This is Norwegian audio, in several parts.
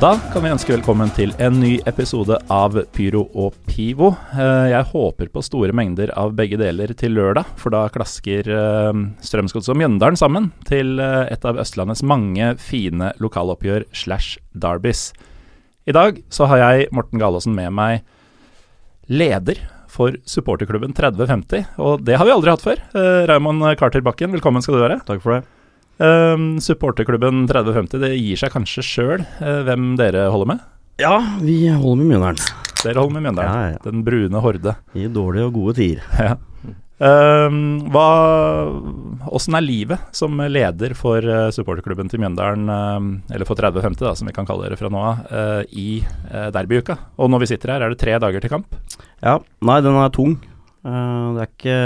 Da kan vi ønske velkommen til en ny episode av Pyro og Pivo. Eh, Jeg håper på store mengder av begge deler til lørdag, for da klasker eh, Strømsgodset og Mjøndalen sammen til eh, et av Østlandets mange fine lokaloppgjør slash derbys. I dag så har jeg, Morten Galaasen, med meg leder for supporterklubben 3050, og det har vi aldri hatt før. Raymond Carter Bakken, velkommen skal du være. Takk for det. Um, supporterklubben 3050, det gir seg kanskje sjøl hvem dere holder med? Ja, vi holder med Mjøndalen. Dere holder med Mjøndalen. Ja, ja. Den brune horde. I dårlige og gode tider. Ja. Um, hva hvordan er livet som leder for uh, supporterklubben til Mjøndalen, uh, eller for 3050, da, som vi kan kalle dere fra nå av, uh, i uh, derbyuka? Og når vi sitter her, er det tre dager til kamp? Ja, nei, den er tung. Eh, det er ikke,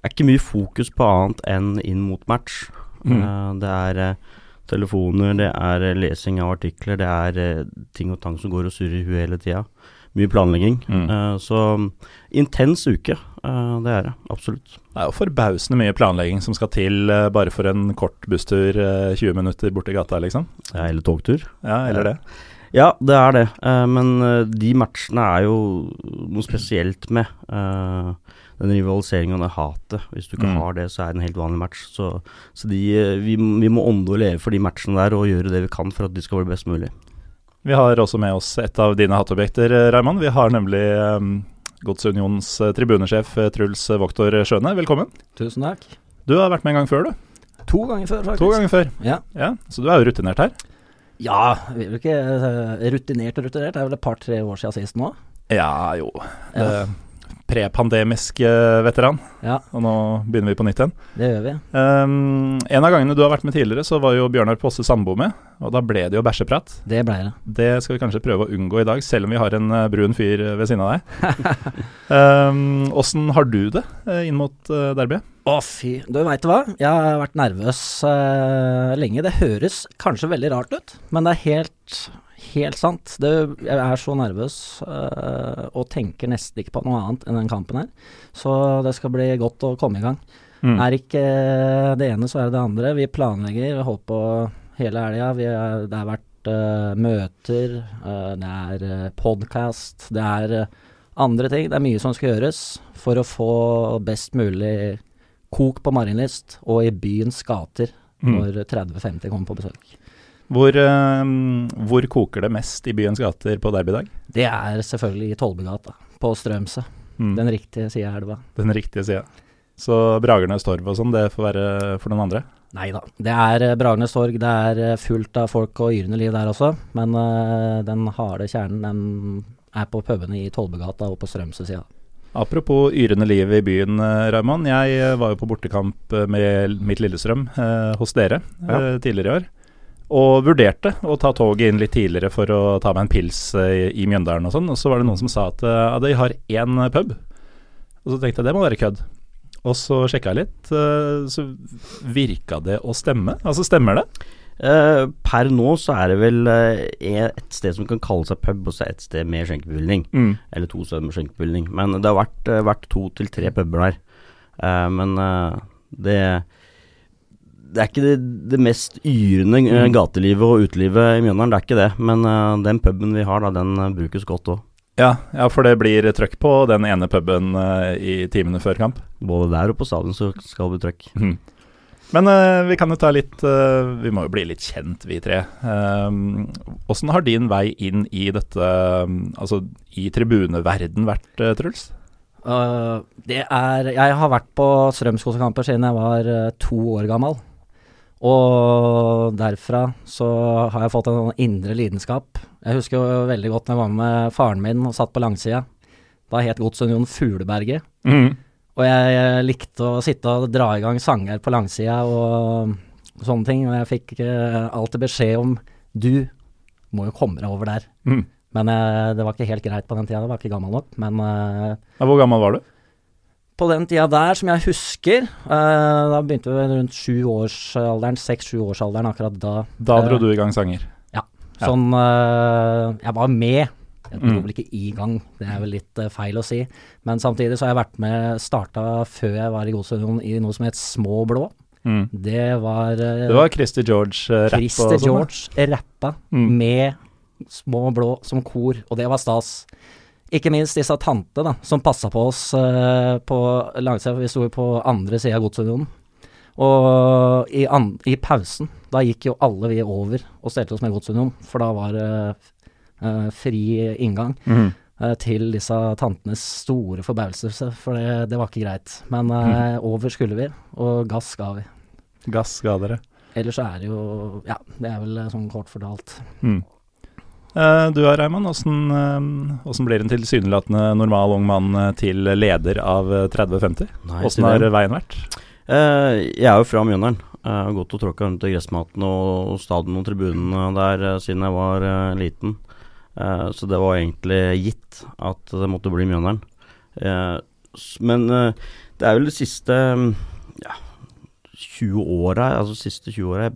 er ikke mye fokus på annet enn inn mot match. Mm. Eh, det er eh, telefoner, det er eh, lesing av artikler, det er ting og tang som går og surrer i huet hele tida. Mye planlegging. Mm. Så intens uke, det er det. Absolutt. Det er jo forbausende mye planlegging som skal til uh, bare for en kort busstur, uh, 20 minutter borti gata, liksom. Ja, eller togtur. Ja, eller det. Ja, det er det. Men de matchene er jo noe spesielt med. Den rivaliseringen og det hatet. Hvis du ikke Mm. har det, så er det en helt vanlig match. Så, så de, eh, vi, vi må ånde og leve for de matchene der og gjøre det vi kan for at de skal bli best mulig. Vi har også med oss et av dine hatobjekter, eh, Raymond. Vi har nemlig um, Godsunionens tribunesjef Truls Voktor Skjøne. Velkommen. Tusen takk. Du har vært med en gang før, du. To ganger før, faktisk. To ganger før. Ja. Ja, Så du er jo rutinert her. ja, vi er vel ikke rutinert og rutinert. Det er vel et par-tre år siden sist nå. Ja, jo. Ja. Prepandemisk veteran. Ja, Og nå begynner vi på nytt igjen. det gjør vi. Um, en av gangene du har vært med tidligere, så var jo Bjørnar Posse Sambo med. Og da ble det jo bæsjeprat. Det ble det. Det skal vi kanskje prøve å unngå i dag, selv om vi har en eh, brun fyr eh, ved siden av deg. um, har du det eh, inn mot derby? Å, fy. Du veit hva? Jeg har vært nervøs uh, lenge. Det høres kanskje veldig rart ut, men det er helt, helt sant. Det, jeg er så nervøs uh, og tenker nesten ikke på noe annet enn den kampen her. Så det skal bli godt å komme i gang. Mm. Er ikke eh, det ene, så er det det andre. Vi planlegger, vi holder på hele helga. Det har vært uh, møter, uh, det er uh, podkast, det er andre ting. Det er mye som skal gjøres for å få best mulig kok på Marienlyst og i byens gater Mm. når 30-50 kommer på besøk. Hvor, um, hvor koker det mest i byens gater på derbydag? Det er selvfølgelig i Tollbugata, på Strømsø. Mm. Den riktige sida av elva. Den riktige sida. Så Bragernes torv og sånn, det får være for noen andre? Nei da. Det er eh, Bragernes torg, det er eh, fullt av folk og yrende liv der også. Men uh, den harde kjernen, den er på pubene i Tollbugata og på Strømsø-sida. Apropos yrende liv i byen, eh, Raymond. Jeg eh, var jo på bortekamp eh, med mitt Lillestrøm eh, hos dere eh, tidligere i år. Og vurderte å ta toget inn litt tidligere for å ta meg en pils eh, i, Mjøndalen og sånn. Og så var det noen som sa at eh, ja, de har én pub. Og så tenkte jeg det må være kødd. Og så sjekka jeg litt, eh, så virka det å stemme. Altså, stemmer det? Uh, per nå så er det vel uh, et sted som kan kalle seg pub, og så et sted med skjenkebevilgning. Mm. Eller to steder med skjenkebevilgning. Men det har vært, uh, vært to til tre puber der. Eh, men eh, det Det er ikke det, det mest yrende eh, Mm. gatelivet og utelivet i Mjøndalen, det er ikke det. Men uh, den puben vi har, da, den eh, brukes godt òg. Ja, ja, for det blir trøkk på den ene puben uh, i timene før kamp. Både der og på stadion så skal det bli trøkk. Mm. Men uh, vi kan jo ta litt uh, Vi må jo bli litt kjent, vi tre. Åssen har din vei inn i dette, eh, altså i tribuneverden vært, Truls? Uh, det er Jeg har vært på Strømskosekamper siden jeg var uh, to år gammel. Og derfra så har jeg fått en sånn indre lidenskap. Jeg husker jo veldig godt når jeg var med faren min og satt på langsida. Da het Godsunionen Fugleberget. Og jeg, likte å sitte og dra i gang sanger på langsida og, sånne ting. Og jeg fikk uh, alltid beskjed om du må jo komme deg over der. Mm. Men eh, det var ikke helt greit på den tida, jeg var ikke gammel nok. Men eh, hvor gammel var du? På den tida der, som jeg husker, uh, da begynte vi rundt sjuårsalderen, seks-sjuårsalderen akkurat da. Da dro Eh, du i gang sanger. Ja. Sånn uh, Jeg var med. Jeg dro Mm. vel ikke i gang, det er vel litt uh, feil å si. Men samtidig så har jeg vært med, starta før jeg var i Godsunion i noe som het Små blå. Mm. Det var, uh, Det var Christy George-rapp Christer sånn. George rappa Mm. med små blå som kor, og det var stas. Ikke minst disse tante da, som passa på oss eh, på langsida, vi sto på andre sida av Godsunionen. Og i, an, i pausen, da gikk jo alle vi over og stelte oss med Godsunionen, for da var det eh, fri inngang Mm. eh, til disse tantenes store forbauselse, for det, det var ikke greit. Men eh, over skulle vi, og gass ga vi. Gass ga dere. Ellers er det jo Ja, det er vel eh, sånn kort fortalt. Mm. Eh, du da, Reimann. Åssen eh, blir en tilsynelatende normal ung mann eh, til leder av eh, 3050? Hvordan Åssen har veien vært? Jeg er jo fra Mjøndalen. Jeg har gått og tråkka rundt i gressmaten og stadion og tribunene der siden jeg var liten. Så det var egentlig gitt at det måtte bli Mjøndalen. Men det er vel de siste mm, ja, 20 åra, altså siste 20 åra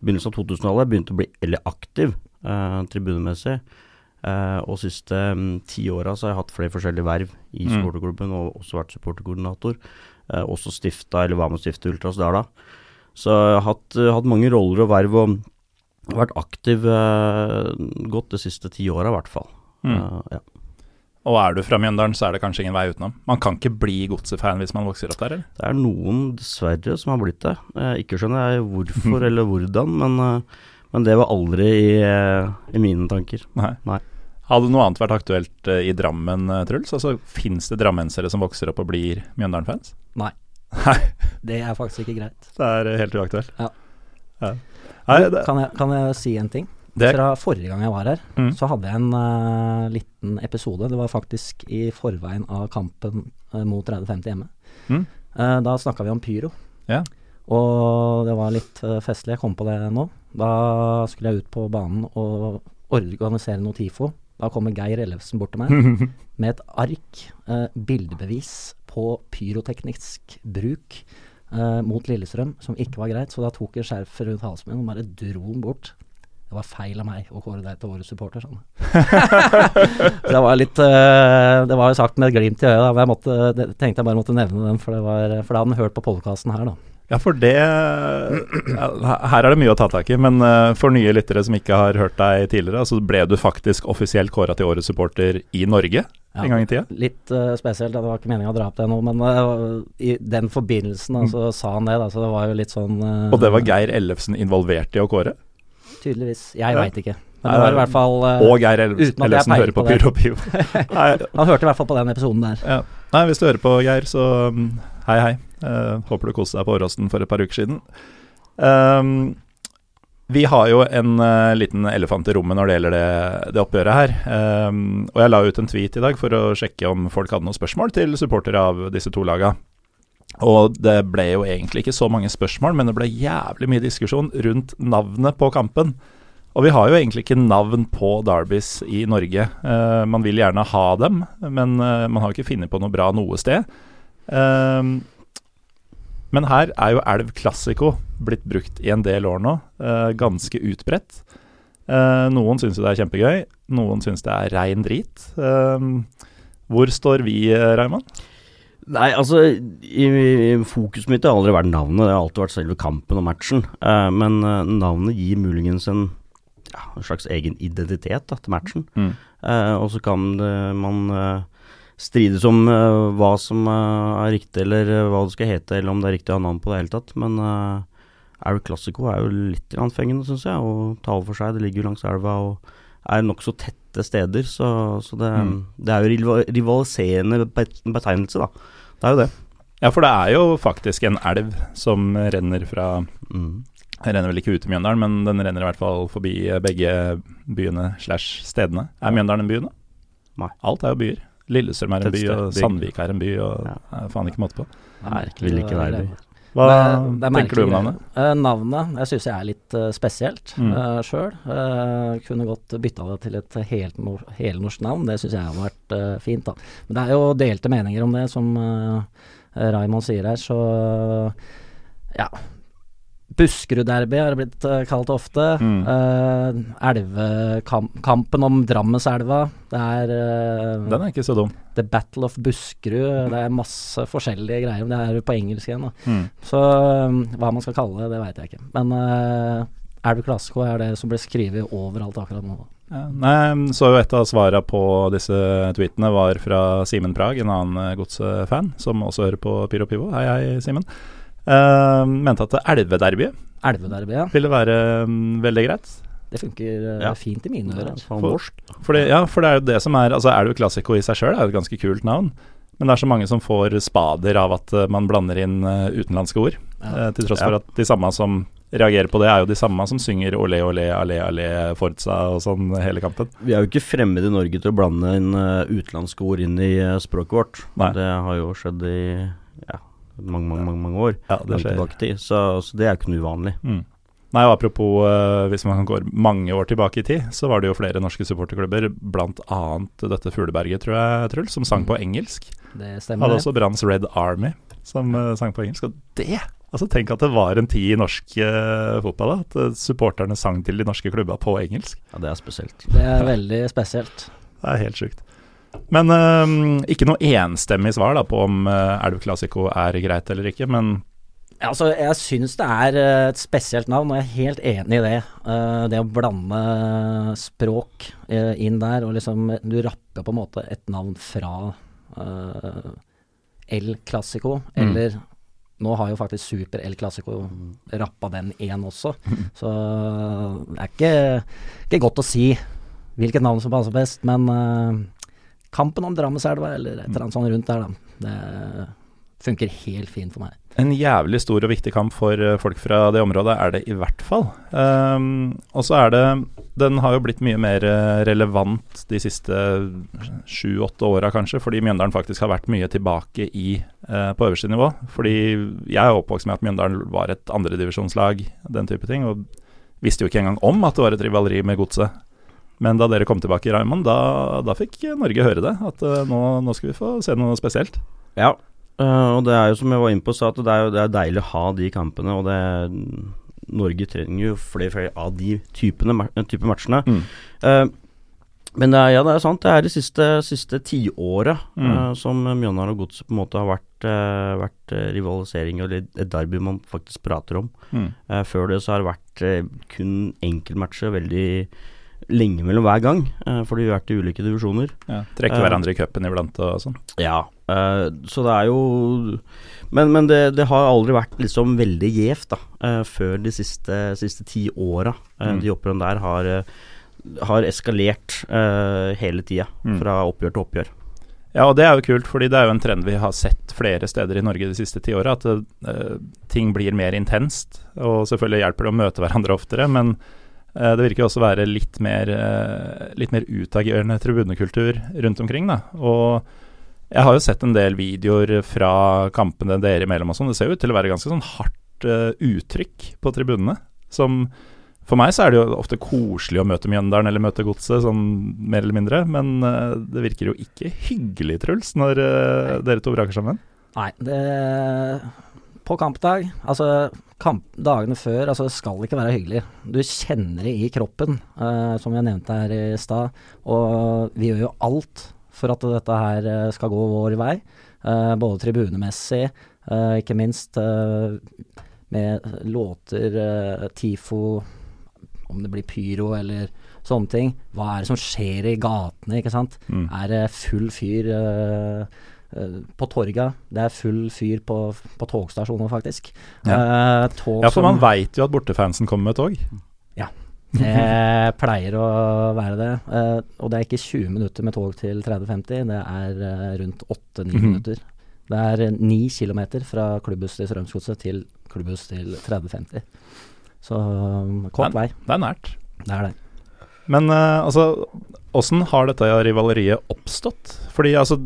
Begynnelsen av 2000-tallet begynte å bli veldig aktiv eh, tribunemessig. Eh, og siste um, ti åra har jeg hatt flere forskjellige verv i Mm. supporterklubben, og også vært supporterkoordinator. Eh, også stifta, eller var med å stifte Ultras der da. Så jeg har hatt, uh, hatt mange roller og verv, og vært aktiv uh, godt de siste ti åra i hvert fall. Mm. Uh, ja. Og er du fra Mjøndalen, så er det kanskje ingen vei utenom. Man kan ikke bli godset-fan hvis man vokser opp der, eller? Det er noen, dessverre, som har blitt det. Eh, ikke skjønner jeg hvorfor eller hvordan, men, eh, men det var aldri i, eh, i mine tanker. Nei. Nei. Hadde noe annet vært aktuelt eh, i Drammen, eh, Truls? Altså, Fins det drammensere som vokser opp og blir Mjøndalen-fans? Nei. Nei, Det er faktisk ikke greit. det er helt uaktuelt. Ja. Ja. Nei, det, Kan jeg, kan jeg si en ting? det Fra forrige gang jeg var her, Mm. så hadde jeg en uh, liten episode. Det var faktisk i forveien av kampen uh, mot 30-50 hjemme. Mm. Uh, da snakka vi om pyro. Ja. Og det var litt eh, festlig. Jeg kom på det nå. Da skulle jeg ut på banen og organisere noe TIFO. Da kommer Geir Ellefsen bort til meg med et ark, eh, bildebevis på pyroteknisk bruk eh, mot Lillestrøm, som ikke var greit. Så da tok jeg skjerfet rundt halsen min og bare dro den bort. Det var feil av meg å kåre deg til årets supporter, sånn. Så det var litt eh, Det var jo sagt med et glimt i øyet, da. Men jeg måtte, tenkte jeg bare måtte nevne den, for, det var, for da hadde den hørt på podkasten her, da. Ja, for det Her er det mye å ta tak i, men eh, for nye lyttere som ikke har hørt deg tidligere, så ble du faktisk offisielt kåra til årets supporter i Norge Ja. en gang i tida? Litt uh, spesielt, det var ikke meninga å dra opp det nå, men uh, i den forbindelsen altså, så sa han det, da, så det var jo litt sånn uh, Og det var Geir Ellefsen involvert i å kåre? Tydeligvis. Jeg Ja. veit ikke. Men det var i hvert fall uh, Og Geir Ellefsen, Ellefsen hører på på. Pyro Pivo. Han hørte i hvert fall på den episoden der. ja. Nei, hvis du hører på, Geir, så um, hei, hei. Eh, håper du koste deg på Åråsen for et par uker siden. Um, vi har jo en uh, liten elefant i rommet når det gjelder det, det oppgjøret her. Um, og jeg la ut en tweet i dag for å sjekke om folk hadde noen spørsmål til supportere av disse to laga. Og det ble jo egentlig ikke så mange spørsmål, men det ble jævlig mye diskusjon rundt navnet på kampen. Og vi har jo egentlig ikke navn på Derbys i Norge. Uh, man vil gjerne ha dem, men uh, man har ikke funnet på noe bra noe sted. Eh, men her er jo Elv Classico blitt brukt i en del år nå. eh, ganske utbredt. Eh, noen syns jo det er kjempegøy, noen syns det er rein drit. Eh, hvor står vi, eh, Raymond? Nei, altså i, i, Fokuset mitt har aldri vært navnet, det har alltid vært selve kampen og matchen. Eh, men eh, navnet gir muligens en, ja, en slags egen identitet da, til matchen. Mm. Og så kan det, man strides om uh, hva som uh, er riktig, eller eh, hva det skal hete, eller om det er riktig å ha navn på det hele tatt. Men uh, El Classico er jo litt fengende, syns jeg, og taler for seg. Det ligger jo langs elva og er nokså tette steder, så, så det, Mm. det er jo rivaliserende betegnelse, da. Det er jo det. Ja, for det er jo faktisk en elv som renner fra Mm. Den renner vel ikke ut i Mjøndalen, men den renner i hvert fall forbi eh, begge byene slash stedene. Er Mjøndalen en by nå? Nei. Alt er jo byer. Lillestrøm er en by, og. Sandvik er en by, og Ja. det er faen ikke måte på. Nei, merkelig, vil ikke være by. Hva Det det er tenker du om navnet? Eh, navnet jeg syns jeg er litt uh, spesielt Mm. uh, sjøl. kunne godt bytta det til et helt hel navn. Det syns jeg har vært uh, fint. da. Men det er jo delte meninger om det, som uh, Raymond sier her. Så ja. Buskerud-derby har det blitt eh, kalt ofte. Mm. Uh, Elvekampen om Drammenselva. Det er uh, Den er ikke så dum. The Battle of Buskerud. Det er masse forskjellige greier. Det er på engelsk igjen, da. Mm. Så um, hva man skal kalle det, det veit jeg ikke. Men uh, Elv Classico er det som blir skrevet overalt akkurat nå. Ja, nei, så jo et av svarene på disse tweetene var fra Simen Prag, en annen eh, godsfan, som også hører på Pyro Pivo. Hei, hei, Simen. Uh, mente at elvederbyet Elvederby, ja. ville være um, veldig greit. Det funker uh, Ja. fint i mine ører. For, For- norsk. Ja, for det er jo det som er Altså, Elv Classico i seg sjøl er jo et ganske kult navn. Men det er så mange som får spader av at uh, man blander inn utenlandske ord. Ja. Til tross Ja. for at de samme som reagerer på det, er jo de samme som synger olé, olé, allé, allé, Forza og sånn hele kampen. Vi er jo ikke fremmede i Norge til å blande inn utenlandske ord inn i språket vårt. Nei. Det har jo skjedd i mange, mange, mange, mange år. Ja, det skjer. tid. Så, så det er ikke noe uvanlig. Mm. Nei, og apropos uh, hvis man går mange år tilbake i tid, så var det jo flere norske supporterklubber, bl.a. dette Fugleberget, tror jeg, Truls, som sang på engelsk. Det stemmer. det. også Branns Red Army, som uh, sang på engelsk. Og det Altså Tenk at det var en tid i norsk uh, fotball da, at supporterne sang til de norske klubba på engelsk. Ja, det er spesielt. Det er veldig spesielt. Det er helt sjukt. Men uh, ikke noe enstemmig svar da på om uh, Elv Classico er greit eller ikke, men Altså, jeg syns det er eh, et spesielt navn, og jeg er helt enig i det. Uh, det å blande språk uh, inn der, og liksom Du rapper på en måte et navn fra uh, El Classico, Mm. eller nå har jo faktisk Super El Classico rappa den én også, så det er ikke, ikke godt å si hvilket navn som passer best, men eh, Kampen om Drammenselva, eller et eller annet sånt rundt der, da. Det funker helt fint for meg. En jævlig stor og viktig kamp for eh, folk fra det området er det i hvert fall. Um, og så er det Den har jo blitt mye mer eh, relevant de siste sju-åtte åra, kanskje, fordi Mjøndalen faktisk har vært mye tilbake i uh, på øverste nivå. Fordi jeg er oppvokst med at Mjøndalen var et andredivisjonslag, den type ting, og visste jo ikke engang om at det var et rivaleri med Godset. Men da dere kom tilbake, Raymond, da, da fikk Norge høre det. At eh, nå, nå skal vi få se noe spesielt. Ja, eh, og det er jo som jeg var inne på, så at det er jo det er deilig å ha de kampene. Og det Norge trenger jo flere, flere av de typene, type matchene. Mm. Uh, men det er, ja, det er sant. Det er de siste, siste tiåret Mm. som Mjøndalen og Godset på en måte har vært, vært rivalisering, eller et derby man faktisk prater om. Mm. Før det så har det vært kun enkeltmatcher veldig lenge mellom hver gang, uh, fordi vi har vært i ulike divisjoner. Ja, trekke Eh. hverandre i cupen iblant og sånn. Ja, eh, så det er jo Men, men det, det har aldri vært liksom veldig gjevt, da, eh, før de siste, siste ti åra. Eh, Mm. De oppgjørene der har, eh, har eskalert eh, hele tida, Mm. fra oppgjør til oppgjør. Ja, og det er jo kult, fordi det er jo en trend vi har sett flere steder i Norge de siste ti åra, at uh, ting blir mer intenst. Og selvfølgelig hjelper det å møte hverandre oftere, men eh, det virker også å være litt mer, uh, litt mer utagerende tribunekultur rundt omkring, da. Og jeg har jo sett en del videoer fra kampene dere imellom og sånn. Det ser jo ut til å være ganske sånn hardt eh, uttrykk på tribunene. Som For meg så er det jo ofte koselig å møte Mjøndalen eller møte Godset, sånn mer eller mindre. Men eh, det virker jo ikke hyggelig, Truls, når eh, dere to braker sammen. Nei, det På kampdag, altså kamp, dagene før, altså det skal ikke være hyggelig. Du kjenner det i kroppen, uh, som jeg nevnte her i stad. Og vi gjør jo alt for at dette her eh, skal gå vår vei. Uh, både tribunemessig, uh, ikke minst med låter, TIFO, om det blir pyro eller sånne ting. Hva er det som skjer i gatene, ikke sant? Mm. er det full fyr eh, på torga. Det er full fyr på, på togstasjoner, faktisk. Eh, tog Ja, for man veit jo at bortefansen kommer med tog. Ja, det pleier å være det. Eh, og det er ikke 20 minutter med tog til 3050, det er eh, rundt 8-9 Mhm. minutter. Det er eh, 9 km fra klubbhus til Strømsgodset til klubbhus til 3050. Så um, kort vei. Det er nært. Det er det. Men eh, altså, åssen har dette rivaleriet oppstått? Fordi altså,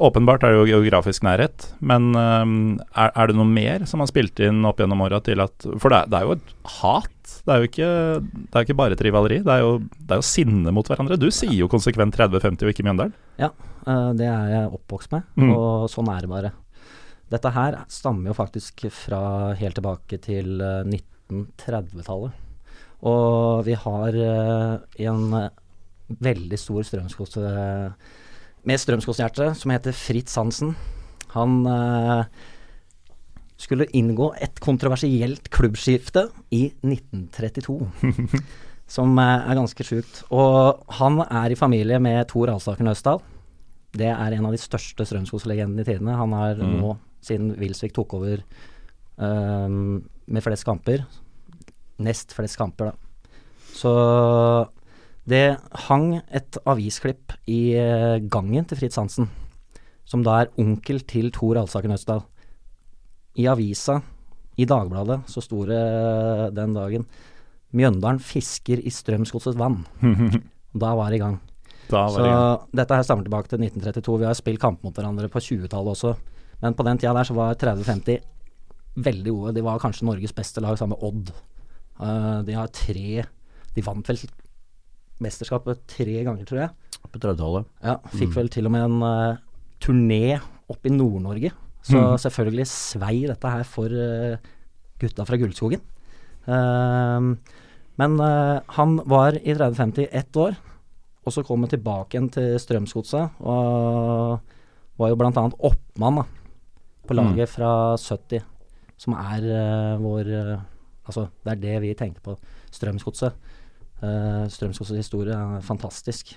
åpenbart er det jo geografisk nærhet, men eh, er, er det noe mer som har spilt inn opp gjennom åra til at For det det er jo et hat. Det er jo ikke, det er ikke bare et rivaleri, det er, jo, det er jo sinne mot hverandre. Du sier jo konsekvent 30-50 og ikke Mjøndalen. Ja, det er jeg oppvokst med, Mm. og sånn er det bare. Dette her stammer jo faktisk fra helt tilbake til eh, 1930-tallet. Og vi har eh, en eh, veldig stor strømskose med strømskosehjerte som heter Fritz Hansen. Han eh, skulle inngå et kontroversielt klubbskifte i 1932. som er ganske sjukt. Og han er i familie med Tor Alsaker Nøsdal. Det er en av de største Strømskog-legendene i tidene. Han har Mm. nå, siden Wilsvik tok over ehm, med flest kamper, nest flest kamper, da. Så det hang et avisklipp i eh, gangen til Fritz Hansen, som da er onkel til Tor Alsaker Nøsdal. I avisa, i Dagbladet, så sto det den dagen Mjøndalen fisker i Strømsgodsets vann. Da var det i gang. Da var Så det igjen. dette her stammer tilbake til 1932. Vi har spilt kamp mot hverandre på 20-tallet også. Men på den tida der så var 30-50 veldig gode. De var kanskje Norges beste lag sammen med Odd. Eh, de har tre De vant vel mesterskapet tre ganger, tror jeg. På 30-tallet. Ja, Fikk vel til og med en uh, turné opp i Nord-Norge. Så mm. selvfølgelig svei dette her for uh, gutta fra Gullskogen. Ehm, men han var i 30-50 ett år, og så kom han tilbake igjen til Strømsgodset. Og var jo annet oppmann da, på laget fra 70, som er vår Altså, det er det vi tenker på. Strømsgodset. Uh, Strømsgodsets historie er fantastisk.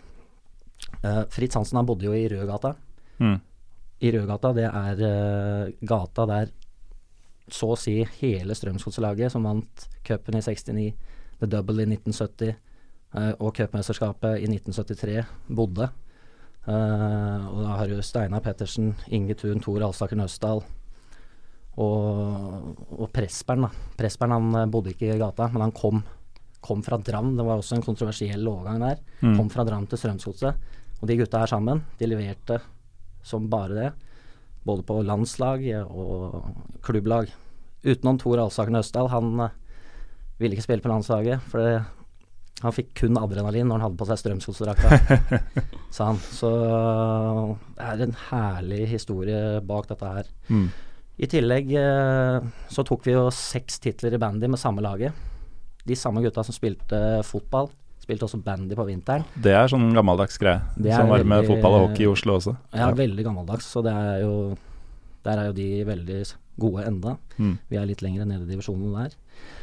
Uh, Fritz Hansen han bodde jo i Rødgata. Mm. I Rødgata, det er uh, gata der så å si hele Strømsgodslaget, som vant cupen i 69, The Double i 1970 uh, og cupmesterskapet i 1973, bodde. Og da har du Steinar Pettersen, Inge Thun, Tor Alstaker Nøsdal og, og Pressbern. da. Presperen han eh, bodde ikke i gata, men han kom, kom fra Dram. Det var også en kontroversiell overgang der. Mm. Kom fra Dram til Strømsgodset. Og de gutta her sammen, de leverte som bare det. Både på landslag og klubblag. Utenom Tor Alsaken Østdal. Han eh, ville ikke spille på landslaget, for det, han fikk kun adrenalin når han hadde på seg Strømsgodsdrakta, sa han. Så det er en herlig historie bak dette her. Mm. I tillegg eh, så tok vi jo seks titler i bandy med samme laget. De samme gutta som spilte fotball, spilte også bandy på vinteren. Det er sånn gammeldags greie. Det Som var med fotball og hockey i Oslo også. Ja, veldig gammeldags, så det er jo Der er jo de veldig gode enda. Mm. Vi er litt lenger nede i divisjonen der.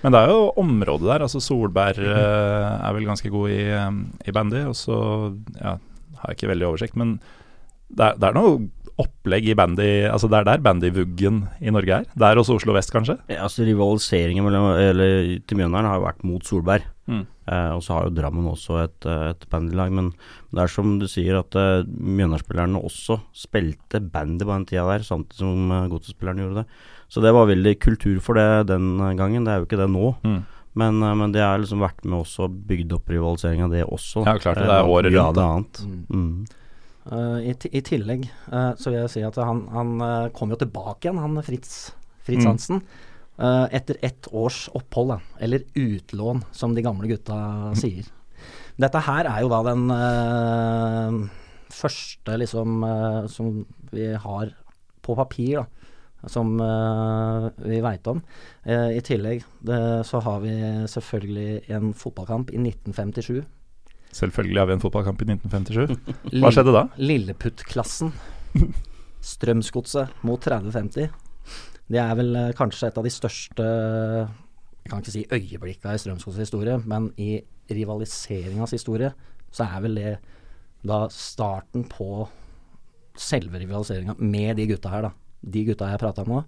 Men det er jo området der. altså Solberg eh, er vel ganske god i, eh, i bandy. Og så ja, har jeg ikke veldig oversikt, men det er, det er noe opplegg i bandy Altså Det er der bandyvuggen i Norge er. Det er også Oslo vest, kanskje? Ja, altså Rivaliseringen mellom, eller, til Mjøndalen har jo vært mot Solberg. Mm. Eh, og så har jo Drammen også et, eh, et bandylag. Men det er som du sier, at uh, Mjøndalsspillerne også spilte bandy på den tida der, samtidig som uh, Godset-spillerne gjorde det. Så det var veldig kultur for det den eh, gangen. Det er jo ikke det nå. Mm. Men, eh, men det har liksom vært med også bygd opp rivaliseringa, det også. Ja, klart det. Det er året rundt. Ja, det er annet. Mm. Eh, i, I tillegg uh, så vil jeg si at han, han uh, kom jo tilbake igjen, han Fritz, Fritz Mm. Hansen. eh, etter ett års opphold. Eller utlån, som de gamle gutta sier. Dette her er jo da den første liksom som vi har på papir, da. Som vi veit om. I tillegg det, så har vi selvfølgelig en fotballkamp i 1957. Selvfølgelig har vi en fotballkamp i 1957. Hva skjedde da? Lilleputt-klassen. Strømsgodset mot 3050. Det er vel eh, kanskje et av de største Jeg kan ikke si øyeblikka i Strømsgodsets historie, men i rivaliseringas historie så er vel det da starten på selve rivaliseringa med de gutta her, da. De gutta jeg prata om nå.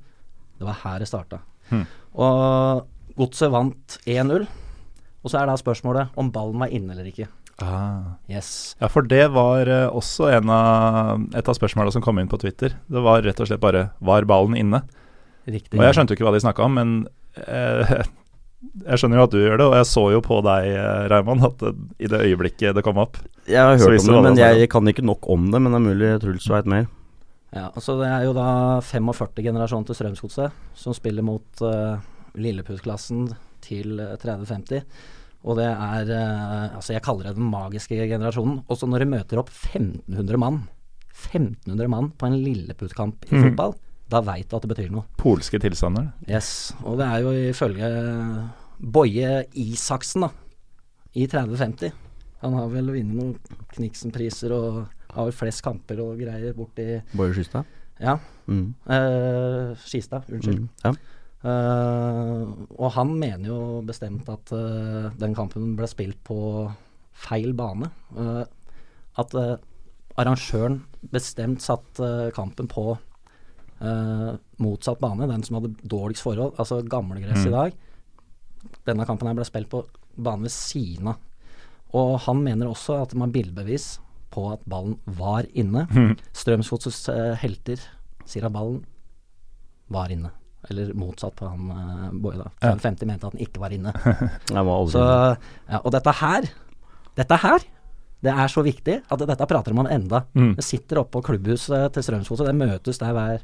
Det var her det starta. Hmm. Og Godset vant 1-0. Og så er da spørsmålet om ballen var inne eller ikke. Ah. Yes. Ja, for det var eh, også en av, et av spørsmåla som kom inn på Twitter. Det var rett og slett bare Var ballen inne? Riktig. Og jeg skjønte jo ikke hva de snakka om, men eh, jeg skjønner jo at du gjør det, og jeg så jo på deg, eh, Raymond, at det, i det øyeblikket det kom opp Jeg har hørt om det, men det jeg, kan ikke nok om det. Men det er mulig Truls veit mer. Ja, altså Det er jo da 45 generasjon til Strømsgodset som spiller mot uh, Lilleputt-klassen til eh, 3050. Og det er eh, Altså, jeg kaller det den magiske generasjonen. Også når de møter opp 1500 mann 1500 mann på en lilleputtkamp i mm. fotball, da veit du at det betyr noe. polske tilstander. Yes. Og det er jo ifølge Boje Isaksen, da, i 3050. Han har vel vunnet noen Kniksen-priser og har vel flest kamper og greier borti Boje Skystad. Ja. Mm. eh, Skistad, unnskyld. Mm. Ja. Eh, og han mener jo bestemt at eh, den kampen ble spilt på feil bane. Eh, at arrangøren bestemt satt kampen på Uh, motsatt bane, den som hadde dårligst forhold, altså gamlegress Mm. i dag. Denne kampen her ble spilt på bane ved siden av. Og han mener også at det må bildebevis på at ballen var inne. Mm. Strømsgodsets uh, helter sier at ballen var inne. Eller motsatt på han uh, Boje, da. Ja. 50 mente at han ikke var inne. Var Så, ja, og dette her, dette her, det er så viktig at dette prater man enda. Mm. Jeg sitter oppe på klubbhuset til Strømsgodset, det møtes der hver,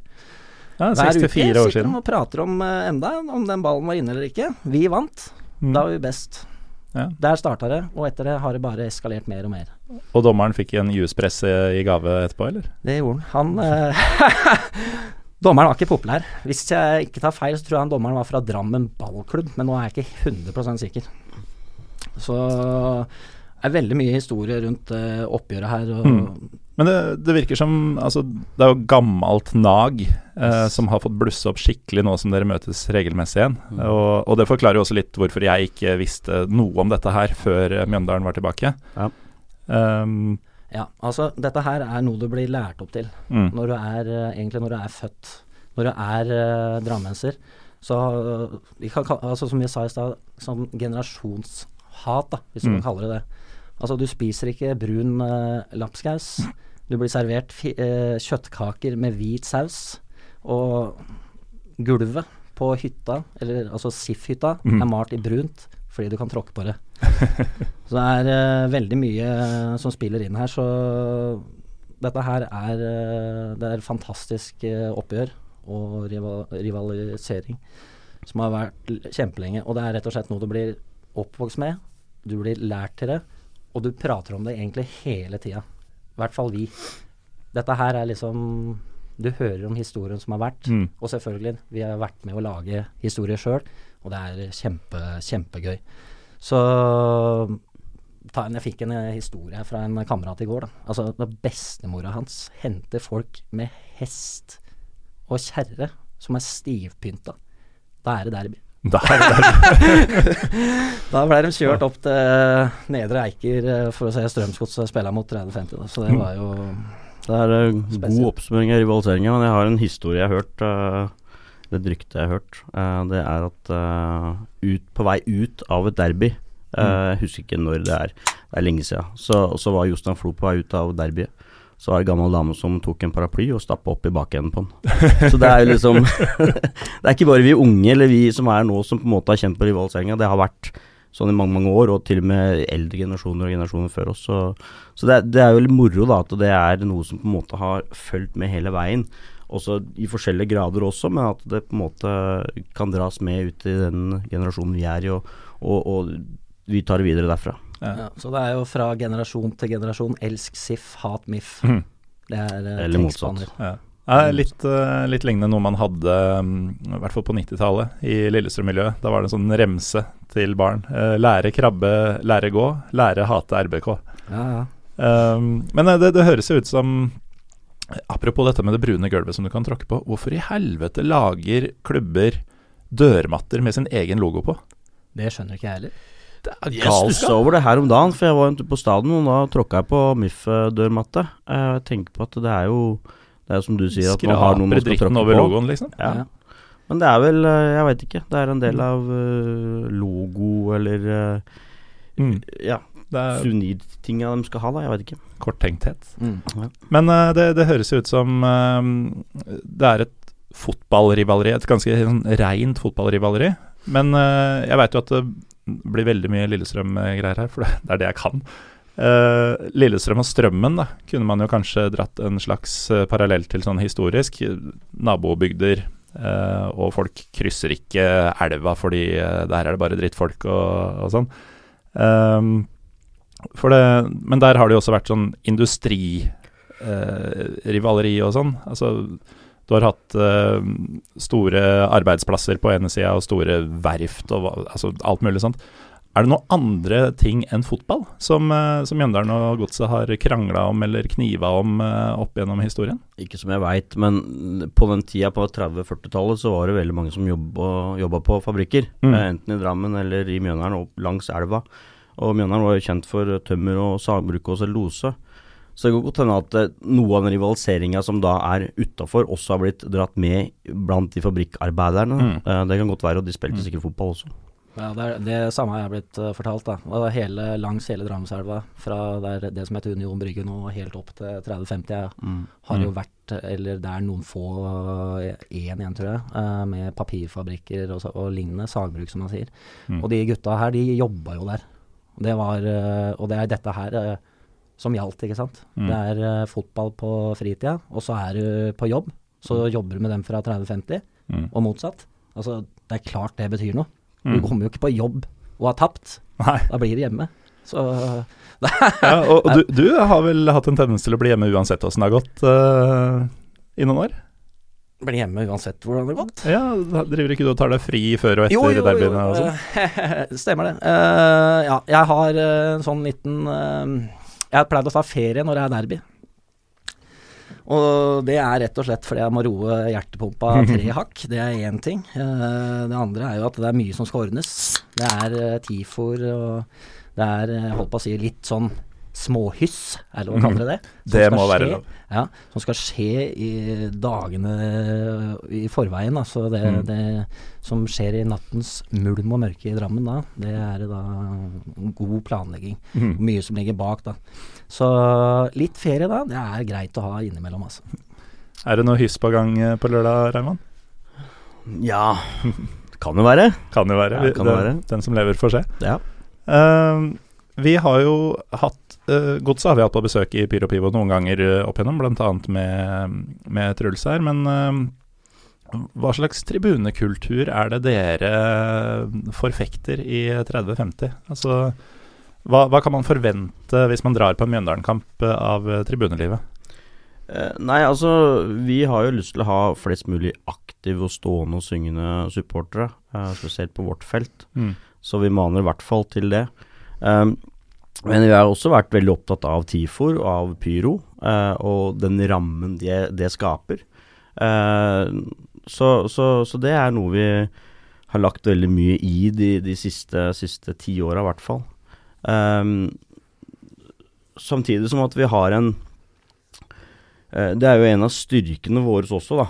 Ja, hver uke. Sitter og prater om uh, enda om den ballen var inne eller ikke. Vi vant. Mm. Da var vi best. Ja. Der starta det, og etter det har det bare eskalert mer og mer. Og dommeren fikk en juspress i gave etterpå, eller? Det gjorde han. Han eh, Dommeren var ikke populær. Hvis jeg ikke tar feil, så tror jeg han dommeren var fra Drammen ballklubb, men nå er jeg ikke 100% sikker. Så det er veldig mye historie rundt uh, oppgjøret her. Mm. Men det, det virker som Altså, det er jo gammelt nag eh, som har fått blusse opp skikkelig nå som dere møtes regelmessig igjen. Mm. Og, og det forklarer jo også litt hvorfor jeg ikke visste noe om dette her før eh, Mjøndalen var tilbake. Ja. Um, Ja, altså dette her er noe du blir lært opp til mm, når du er eh, egentlig når du er født. Når du er uh, drammenser. Så uh, vi kan, altså, som vi sa i stad, sånn generasjonshat, da, hvis du Mm. kan kalle det det. Altså du spiser ikke brun uh, lapskaus. Du blir servert fi, uh, kjøttkaker med hvit saus. Og gulvet på hytta, eller altså SIF-hytta, Mm. er malt i brunt fordi du kan tråkke på det. så det er uh, veldig mye eh, som spiller inn her, så dette her er eh, Det er fantastisk oppgjør og rival rivalisering som har vært kjempelenge. Og det er rett og slett noe du blir oppvokst med. Du blir lært til det, og du prater om det egentlig hele tida. I hvert fall vi. Dette her er liksom Du hører om historien som har vært, mm. og selvfølgelig, vi har vært med å lage historier sjøl, og det er kjempe, kjempegøy. Så ta en, Jeg fikk en eh, historie fra en kamerat i går. da. Altså, når Bestemora hans henter folk med hest og kjerre som er stivpynta. Da er det derby. Der, er der. Da ble de kjørt opp til Nedre Eiker eh, for å se Strømsgods spille mot 30-50. da. Så det Mm. var jo Det er eh, god oppsummering av rivaliseringa, men jeg har en historie jeg har hørt. eh, det ryktet jeg har hørt. eh, det er at eh, ut, på vei ut av et derby eh, Mm. Jeg husker ikke når det er. Det er lenge siden. Så, så var Jostein Flo på vei ut av derbyet. Så var det en gammel dame som tok en paraply og stappa opp i bakenden på den. Så det er jo liksom Det er ikke bare vi unge eller vi som er nå som på en måte har kjent på rivaliseringa. Det har vært sånn i mange mange år, og til og med eldre generasjoner og generasjoner før oss. Så, så det, det er jo litt moro da at det er noe som på en måte har fulgt med hele veien. Også i forskjellige grader også, men at det på en måte kan dras med ut i den generasjonen vi er i, og, og, og vi tar det videre derfra. Ja. ja, Så det er jo fra generasjon til generasjon. Elsk SIF, hat MIF. Mm. Det er eh, Eller motsatt. Ja. Litt, eh, litt lignende noe man hadde, mm, i hvert fall på 90-tallet, i Lillestrøm-miljøet. Da var det en sånn remse til barn. Eh, lære krabbe, lære gå, lære hate RBK. Ja, ja. Um, men det, det høres jo ut som Apropos dette med det brune gulvet som du kan tråkke på. Hvorfor i helvete lager klubber dørmatter med sin egen logo på? Det skjønner ikke jeg heller. Det er Jeg stussa over det her om dagen, for jeg var en tur på stadion, og da tråkka jeg på MIF-dørmatte. Eh, Jeg tenker på at det er jo Det er jo som du sier, at man har noe man Skraper skal dritten tråkke over på. logoen, liksom. Ja. Ja. Men det er vel eh, Jeg veit ikke. Det er en del av eh, logo eller Mm. Ja, er suvenirtinga de skal ha, da. Jeg vet ikke. korttenkthet. Mm. Men uh, det, det høres ut som uh, det er et fotballrivaleri, et ganske sånn reint fotballrivaleri. Men uh, jeg veit jo at det blir veldig mye Lillestrøm-greier her, for det, det er det jeg kan. Uh, Lillestrøm og Strømmen da, kunne man jo kanskje dratt en slags uh, parallell til sånn historisk. Nabobygder, uh, og folk krysser ikke elva fordi der er det bare drittfolk og, og sånn. Um, det, men der har det jo også vært sånn industri-rivaleri og sånn. Altså, du har hatt eh, store arbeidsplasser på ene sida og store verft og altså, alt mulig sånt. Er det noen andre ting enn fotball som, uh, som Mjøndalen og Godset har krangla om eller kniva om uh, opp gjennom historien? Ikke som jeg veit, men på den tida på 30-40-tallet så var det veldig mange som jobba, jobba på fabrikker. Mm. Enten i Drammen eller i Mjøndalen og langs elva. Og Mjøndalen var jo kjent for tømmer og sagbruk og cellulose. Så det kan godt hende at eh, noe av den rivaliseringa som da er utafor, også har blitt dratt med blant de fabrikkarbeiderne. Mm. Uh, det kan godt være, og de spilte mm. sikkert fotball også. Ja, det, er, det samme har jeg blitt uh, fortalt. da. Og hele, langs hele Drammenselva, fra der, det som heter Union Brygge nå, helt opp til 30-50, ja, mm. har jo mm. vært Eller det er noen få, én igjen, tror jeg, med papirfabrikker og, og, lignende. Sagbruk, som man sier. Mm. Og de gutta her, de jobba jo der. Det var, og det er dette her som gjaldt, ikke sant. Mm. Det er uh, fotball på fritida, og så er du på jobb. Så mm. jobber du med dem fra 30-50, mm. og motsatt. Altså, det er klart det betyr noe. Du mm. kommer jo ikke på jobb og har tapt. Nei. Da blir du hjemme. Så ja, Og, og du, du, har vel hatt en tendens til å bli hjemme uansett åssen det har gått uh, i noen år? Bli hjemme uansett hvordan det har gått. Ja, Driver ikke du og tar deg fri før og etter derbyene? jo, Stemmer det. Uh, ja, jeg har en sånn liten jeg har pleid å ta ferie når det er derby. Og det er rett og slett fordi jeg må roe hjertepumpa tre hakk. Det er én ting. Uh, det andre er jo at det er mye som skal ordnes. Det er eh, TIFOR og det er, holdt på å si, litt sånn småhyss, er det lov å kalle det det? det må skje, være lov. Ja, som skal skje i dagene i forveien. Altså det, mm. det, som skjer i nattens mulm og mørke i Drammen da, det er da god planlegging. Mm. Mye som ligger bak da. Så litt ferie da, det er greit å ha innimellom, altså. Er det noe hyss på gang eh, på lørdag, Raymond? Ja, kan jo være. Kan jo være. Ja, kan den, være. den som lever, får se. Ja. Uh, vi har jo hatt uh, Godset har vi hatt på besøk i Pyro Pivo noen ganger uh, opp igjennom, bl.a. med, med Truls her. Men uh, hva slags tribunekultur er det dere forfekter i 30-50? Altså, hva, hva, kan man forvente hvis man drar på en Mjøndalen-kamp av tribunelivet? nei, altså vi har jo lyst til å ha flest mulig aktive og stående og syngende supportere, spesielt på vårt felt. Mm. Så vi maner i hvert fall til det. Um, men vi har også vært veldig opptatt av TIFOR og av pyro, uh, og den rammen det, de skaper. Uh, så, så, så, det er noe vi har lagt veldig mye i de, de siste, siste ti åra, i hvert fall. Um, samtidig som at vi har en Det er jo en av styrkene våre også, da.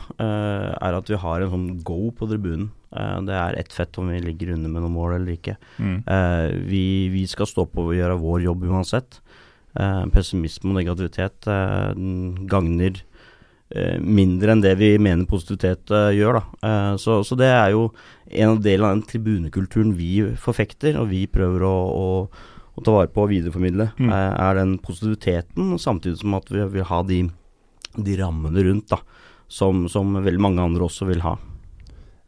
er at vi har en sånn go på tribunen. Uh, det er ett fett om vi ligger under med noen mål eller ikke. Mm. Vi, vi, skal stå på og gjøre vår jobb uansett. Pessimisme og negativitet gagner mindre enn det vi mener positivitet gjør. Da. Så, så, det er jo en del av den tribunekulturen vi forfekter, og vi prøver å, å, å ta vare på og videreformidle. Mm. er den positiviteten, samtidig som at vi vil ha de, de rammene rundt, da, som, som veldig mange andre også vil ha.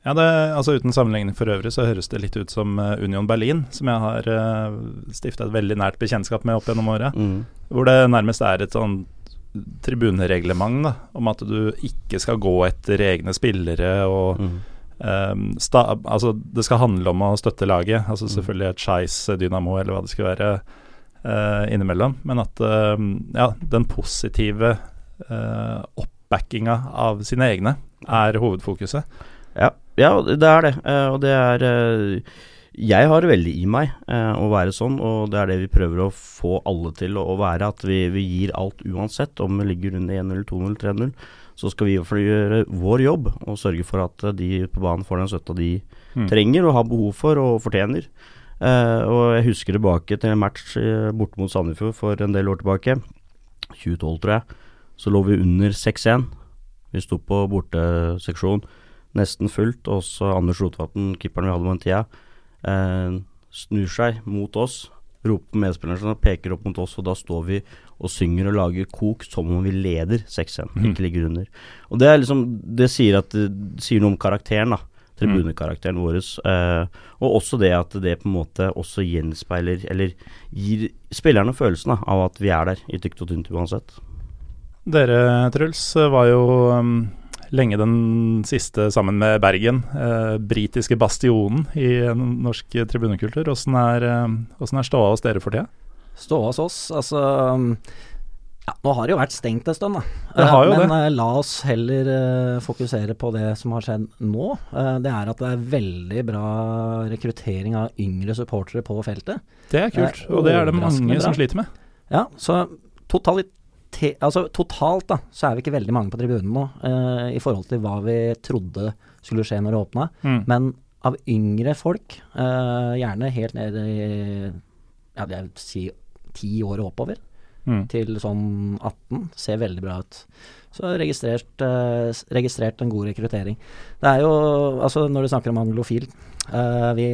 Ja, det, altså Uten sammenligning for øvrig så høres det litt ut som uh, Union Berlin, som jeg har uh, eh, stifta et veldig nært bekjentskap med opp gjennom året. Mm. Hvor det nærmest er et sånn tribunereglement da, om at du ikke skal gå etter egne spillere og mm. um, sta, Altså, det skal handle om å støtte laget. Altså mm. selvfølgelig et skeis Dynamo eller hva det skal være uh, innimellom. Men at uh, ja, den positive uh, oppbackinga av sine egne er hovedfokuset. Ja, ja det er det. Uh, og det er uh, Jeg har det veldig i meg uh, å være sånn, og det er det vi prøver å få alle til å, å være. At vi, vi, gir alt uansett, om vi ligger under 1-0, 2-0, 3-0. Så skal vi gjøre vår jobb og sørge for at de på banen får den støtta de mm. trenger og har behov for og fortjener. og jeg husker tilbake til en match borte mot Sandefjord for en del år tilbake. 2012, tror jeg. Så lå vi under 6-1. Vi sto på borteseksjon nesten fullt. Og så Anders Rotevatn, keeperen vi hadde på den tida, eh, snur seg mot oss, roper på medspillerne og peker opp mot oss, og da står vi og synger og lager kok som om vi leder 6-1, mm. ikke ligger under. Og Det er liksom, det sier, at, det sier noe om karakteren, da. Tribunekarakteren mm. vår. Eh, og også det at det på en måte også gjenspeiler, eller gir spillerne følelsen da, av at vi er der i tykt og tynt uansett. Dere, Truls, var jo um, lenge den siste sammen med Bergen. Eh, britiske bastionen i norsk tribunekultur. Åssen er, eh, er ståa hos dere for tida? Ståa hos oss, altså ja, Nå har det jo vært stengt en stund, da. Jo Men det. eh, la oss heller eh, fokusere på det som har skjedd nå. Eh, det er at det er veldig bra rekruttering av yngre supportere på feltet. Det er kult, og det er det mange bra. som sliter med. Ja, så totali- te, altså, totalt da, så er vi ikke veldig mange på tribunen nå eh, i forhold til hva vi trodde skulle skje når det åpna. Mm. Men av yngre folk, eh, gjerne helt ned i ja, jeg vil si ti år og oppover, Mm. til sånn 18, ser veldig bra ut. Så registrert, eh, registrert en god rekruttering. Det er jo, altså når du snakker om anglofil, eh, vi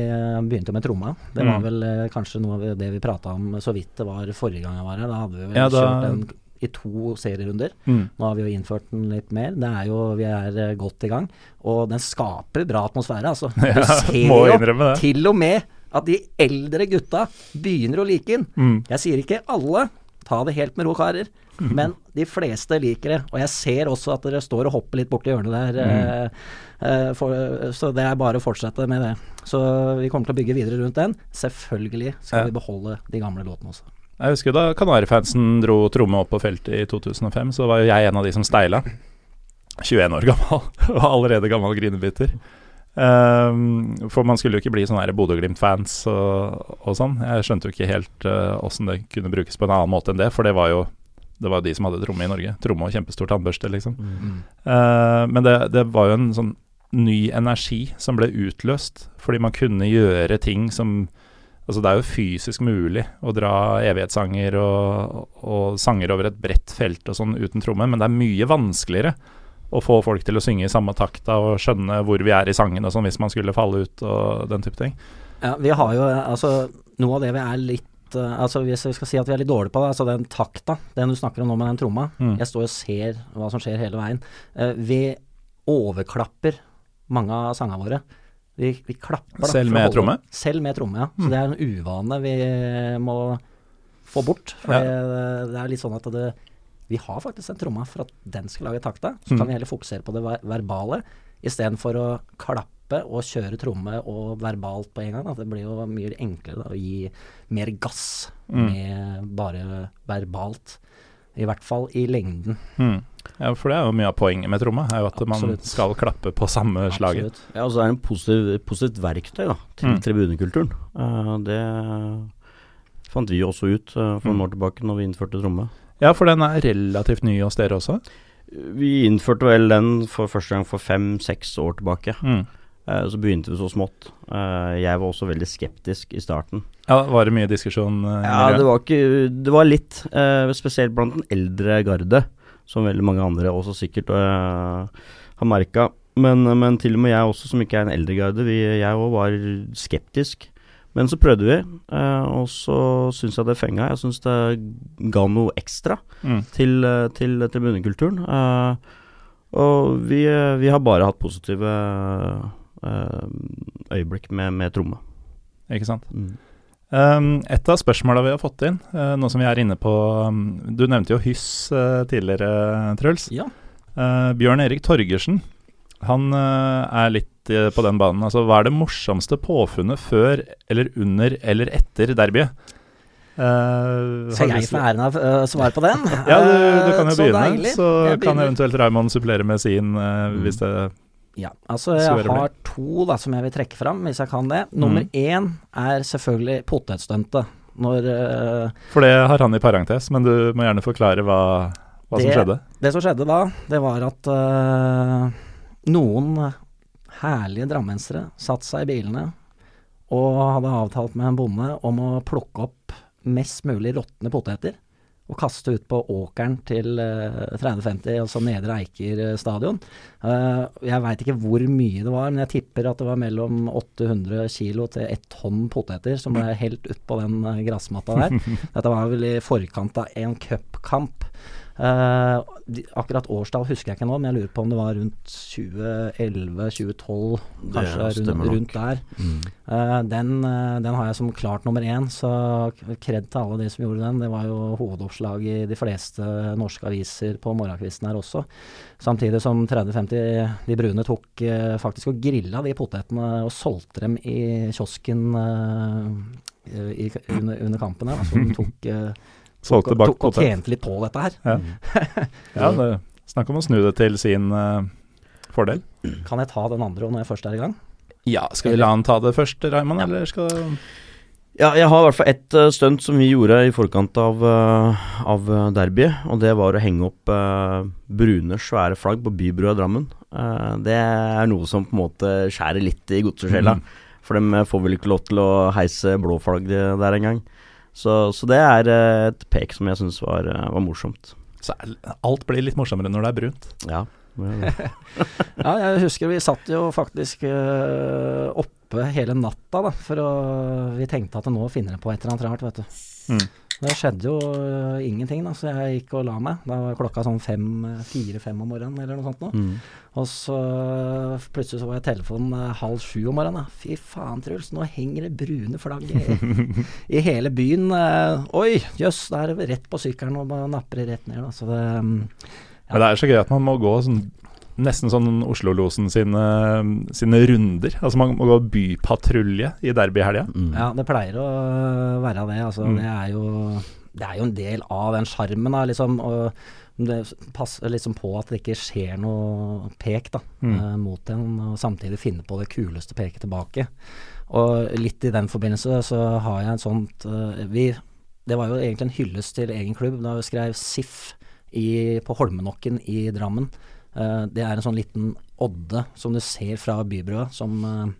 begynte jo med tromma. Det var Mm. vel kanskje noe av det vi prata om så vidt det var forrige gang jeg var her. Da hadde vi vel Ja, da- kjørt den i to serierunder. Mm. Nå har vi jo innført den litt mer. Det er jo, Vi er eh, godt i gang. Og den skaper bra atmosfære, altså. Du Ja, ser må jo innrømme det. til og med at de eldre gutta begynner å like den. Mm. Jeg sier ikke alle, ta det helt med ro, karer. Men de fleste liker det. Og jeg ser også at dere står og hopper litt borti hjørnet der. eh, eh, for, så det er bare å fortsette med det. Så vi kommer til å bygge videre rundt den. Selvfølgelig skal Ja. vi beholde de gamle låtene også. Jeg husker da Kanarifansen dro tromme opp på feltet i 2005, så var jo jeg en av de som steila. 21 år gammel, og allerede gammel grinebiter. Um, for man skulle jo ikke bli sånn Bodø-Glimt-fans og, og sånn. Jeg skjønte jo ikke helt åssen det kunne brukes på en annen måte enn det, for det var jo det var de som hadde tromme i Norge. Tromme og kjempestor tannbørste, liksom. Eh, men det, det var jo en sånn ny energi som ble utløst, fordi man kunne gjøre ting som Altså Det er jo fysisk mulig å dra evighetssanger og, og sanger over et bredt felt og sånn uten tromme, men det er mye vanskeligere å få folk til å synge i samme takta og skjønne hvor vi er i sangen og sånn, hvis man skulle falle ut og den type ting. Ja, vi har jo altså Noe av det vi er litt eh, Altså Hvis vi skal si at vi er litt dårlige på det, altså den takta, den du snakker om nå med den tromma. Mm. Jeg står og ser hva som skjer hele veien. Eh, vi overklapper mange av sangene våre. Vi, vi klapper da, Selv med tromme? Selv med tromme, ja. Mm. Så det er en uvane vi må få bort. For Ja. det, det er litt sånn at det, vi har faktisk en tromme for at den skal lage takta. Så Mm. kan vi heller fokusere på det ver verbale istedenfor å klappe og kjøre tromme og verbalt på en gang. At det blir jo mye enklere da, å gi mer gass Mm. med bare verbalt. I hvert fall i lengden. Mm. Ja, for det er jo mye av poenget med tromme, er jo at man skal klappe på samme slaget. Absolutt. Ja, og så er det en positiv, positivt verktøy da, til Mm. tribunekulturen. Uh, det fant vi også ut uh, for Mm. noen år tilbake når vi innførte tromme. Ja, for den er relativt ny hos dere også. Vi innførte vel den for første gang for fem-seks år tilbake. Mm. Eh, så begynte vi så smått. Eh, jeg var også veldig skeptisk i starten. Ja, Var det mye diskusjon? eh, Ja, det var ikke Det var litt, spesielt blant den eldre garde, som veldig mange andre også sikkert har merka. Men, men til og med jeg også, som ikke er en eldre garde, vi, jeg òg var skeptisk. Men så prøvde vi, og så syns jeg det fenga. Jeg syns det ga noe ekstra Mm. til, til tribunekulturen. Og vi, vi har bare hatt positive øyeblikk med, med tromme. Ikke sant. Mm. Um, et av spørsmåla vi har fått inn, uh, nå som vi er inne på um, Du nevnte jo hyss uh, tidligere, Truls. Ja. Uh, Bjørn Erik Torgersen, han eh, er litt eh, på den banen. Altså, hva er det morsomste påfunnet før eller under eller etter derbyet? Uh, Skal jeg få æren av uh, svare på den? Ja, du, du kan jo begynne. så. Så kan eventuelt Raymond supplere med sin, eh, Mm. hvis det Ja, altså jeg har to da som jeg vil trekke fram, hvis jeg kan det. Nummer Mm. én er selvfølgelig potetstuntet. Når uh, For det har han i parentes, men du må gjerne forklare hva, hva som skjedde. Det som skjedde da, det var at uh, noen herlige drammensere satte seg i bilene og hadde avtalt med en bonde om å plukke opp mest mulig råtne poteter og kaste ut på åkeren til uh, 3050, altså Nedre Eiker eh, stadion. Uh, jeg veit ikke hvor mye det var, men jeg tipper at det var mellom 800 kilo til ett tonn poteter som ble helt ut på den uh, gressmatta der. Dette var vel i forkant av en cupkamp. De, akkurat årstall husker jeg ikke nå, men jeg lurer på om det var rundt 2011-2012, kanskje rundt, rundt der. Mm. Uh, den, uh, den har jeg som klart nummer én, så kred til alle de som gjorde den. Det var jo hovedoppslag i de fleste norske aviser på morgenkvisten her også. Samtidig som 30-50 De brune tok faktisk og grilla de potetene og solgte dem i kiosken i, under, under kampen her. Altså, de tok, Solgte tok, bak tok og potet. tjente litt på dette her. Ja. Ja, det, snakk om å snu det til sin uh, fordel. Kan jeg ta den andre når jeg først er i gang? Ja, skal vi la han ta det først, Raymond, Ja. eller skal Ja, jeg har i hvert fall ett uh, stunt som vi gjorde i forkant av, uh, av derbyet. Og det var å henge opp uh, brune, svære flagg på Bybrua i Drammen. Uh, det er noe som på en måte skjærer litt i godsesjela. Mm. For de får vel ikke lov til å heise blå flagg der engang. Så, så det er uh, et pek som jeg syns var, uh, var morsomt. Så alt blir litt morsommere når det er brunt. Ja. Ja, jeg husker vi satt jo faktisk øh, oppe hele natta, da, for å Vi tenkte at nå finner jeg på et eller annet rart, vet du. Mm. Det skjedde jo uh, ingenting, da, så jeg gikk og la meg. Da var klokka sånn øh, fire-fem om morgenen, eller noe sånt noe. Mm. Og så øh, plutselig så var jeg telefonen uh, halv sju om morgenen. Da. Fy faen, Truls, nå henger det brune flagg i, i hele byen. Uh, oi, jøss, da er det rett på sykkelen og bare napper rett ned. Da. Så det mm, Men det er så gøy at man må gå sånn Nesten sånn Oslo-losen sine, sine runder. Altså Man må gå bypatrulje i derbyhelga. Mm. Ja, det pleier å være det. Altså, Mm. det, er jo, det er jo en del av den sjarmen, liksom. Og det passer liksom på at det ikke skjer noe pek da, Mm. eh, mot en, og samtidig finne på det kuleste peket tilbake. Og litt i den forbindelse så har jeg en sånt eh, vi, Det var jo egentlig en hyllest til egen klubb da vi skrev SIF i, på Holmenokken i Drammen. Eh, det er en sånn liten odde som du ser fra Bybrua, som eh,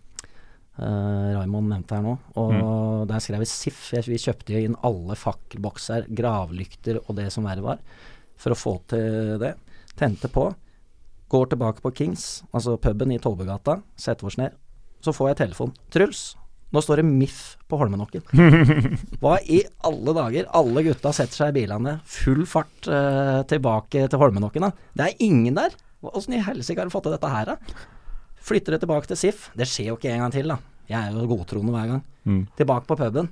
uh, Raymond nevnte her nå. Og der skrev vi SIF. Vi kjøpte jo inn alle fakkelbokser, gravlykter og det som verre var, for å få til det. Tente på. Går tilbake på Kings, altså puben i Tollbugata, setter oss ned. Så får jeg telefon. Truls, nå står det MIF på Holmenokken. Hva i alle dager? Alle gutta setter seg i bilene, full fart uh, tilbake til Holmenokken. Da. Det er ingen der. Åssen i helsike har du fått til dette her, da? Flytter det tilbake til SIF. Det skjer jo ikke en gang til, da. Jeg er jo godtroende hver gang. Mm. Tilbake på puben.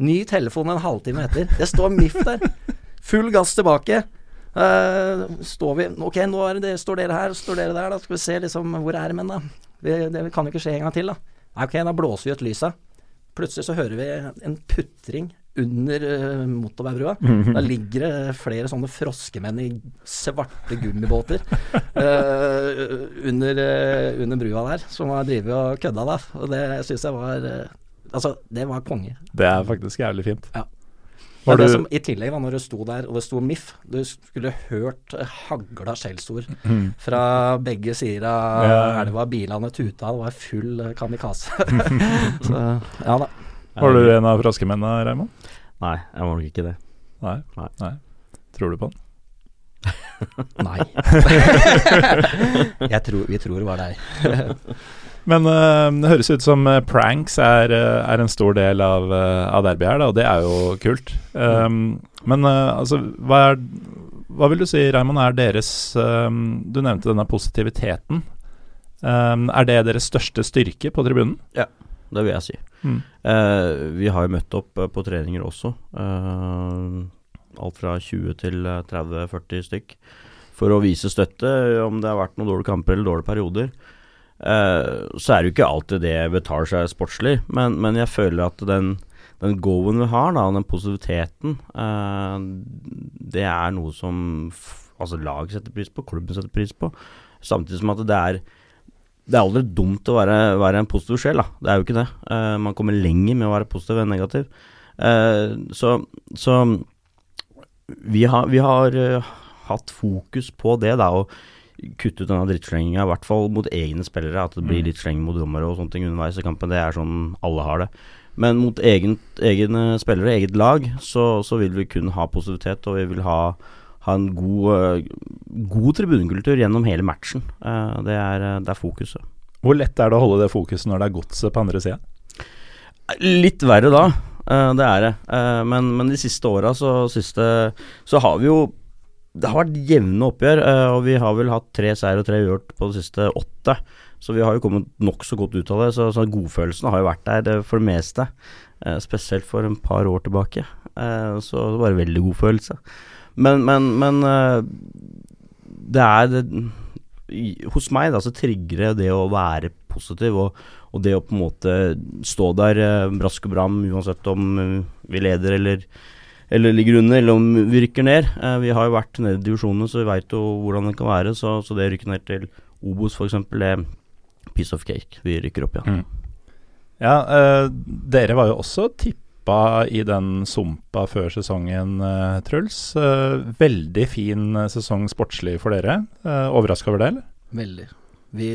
Ny telefon en halvtime etter. Det står MIF der. Full gass tilbake. Uh, står vi Ok, nå er det, står dere her, står dere der, da. Skal vi se liksom Hvor er menn, da? Vi, det kan jo ikke skje en gang til, da. Nei, ok, da blåser vi ut lysa. Plutselig så hører vi en putring under uh, motorveibrua. Da ligger det flere sånne froskemenn i svarte gummibåter uh, under, uh, under brua der, som har drevet og kødda, da. Og det syns jeg var uh, Altså, det var konge. Det er faktisk jævlig fint. Ja. Var det du- som, I tillegg, da, når du sto der, og det sto MIF, du skulle hørt eh, hagla skjellsord Mm. fra begge sider av Ja. elva. Bilene tuta, det var full eh, kamikaze. Så ja da. Var du en av froskemennene, Raymond? Nei, jeg var nok ikke det. Nei. Nei. Tror du på den? Nei. Jeg tror, vi tror det var deg. Men uh, det høres ut som eh, pranks er, eh, er en stor del av, av derby her, da, og det er jo kult. Um, men uh, altså, hva, er, hva vil du si, Raymond, er deres um, Du nevnte denne positiviteten. Um, er det deres største styrke på tribunen? Det vil jeg si. Mm. Eh, vi har jo møtt opp eh, på treninger også. eh, alt fra 20 til eh, 30-40 stykk. For å vise støtte, om det har vært noen dårlige kamper eller dårlige perioder. Så er det jo ikke alltid det betaler seg sportslig, men, men jeg føler at den, den go-en vi har, da, den positiviteten, det er noe som altså laget setter pris på, klubben setter pris på. Samtidig som at det er det er aldri dumt å være, være en positiv sjel, da. Det er jo ikke det. Uh, man kommer lenger med å være positiv enn negativ. Uh, så, så vi har, vi har uh, hatt fokus på det, da. Å kutte ut denne drittslenginga, i hvert fall mot egne spillere. At det blir Mm. litt sleng mot dommere og sånne ting underveis i kampen. Det er sånn alle har det. Men mot egen, egne spillere, eget lag, så, så vil vi kun ha positivitet, og vi vil ha ha en god, eh, god tribunekultur gjennom hele matchen. Eh, det, er, eh, det er fokuset. Hvor lett er det å holde det fokuset når det er godset på andre sida? Litt verre da, det er det. Men, men de siste åra så, så har vi jo det har vært jevne oppgjør, og vi har vel hatt tre seier og tre uavgjort på de siste åtte. Så vi har jo kommet nokså godt ut av det. Så, så godfølelsen har jo vært der for det meste. Spesielt for en par år tilbake. Så det var en veldig god følelse. Men, men, men eh, det er det, Hos meg da så trigger det det å være positiv, og, og det å på en måte stå der eh, brask og bram uansett om eh, vi leder eller eller ligger under, eller om vi rykker ned. Vi har jo vært nede i divisjonene, så vi veit jo hvordan det kan være. Så, så det å rykke ned til Obos f.eks., det er piece of cake. Vi rykker opp igjen. Mm. Ja, eh, dere var jo også tippa i den sumpa før sesongen, eh, Truls. Eh, veldig fin eh, sesong sportslig for dere. Overraska over det, eller? Veldig. Vi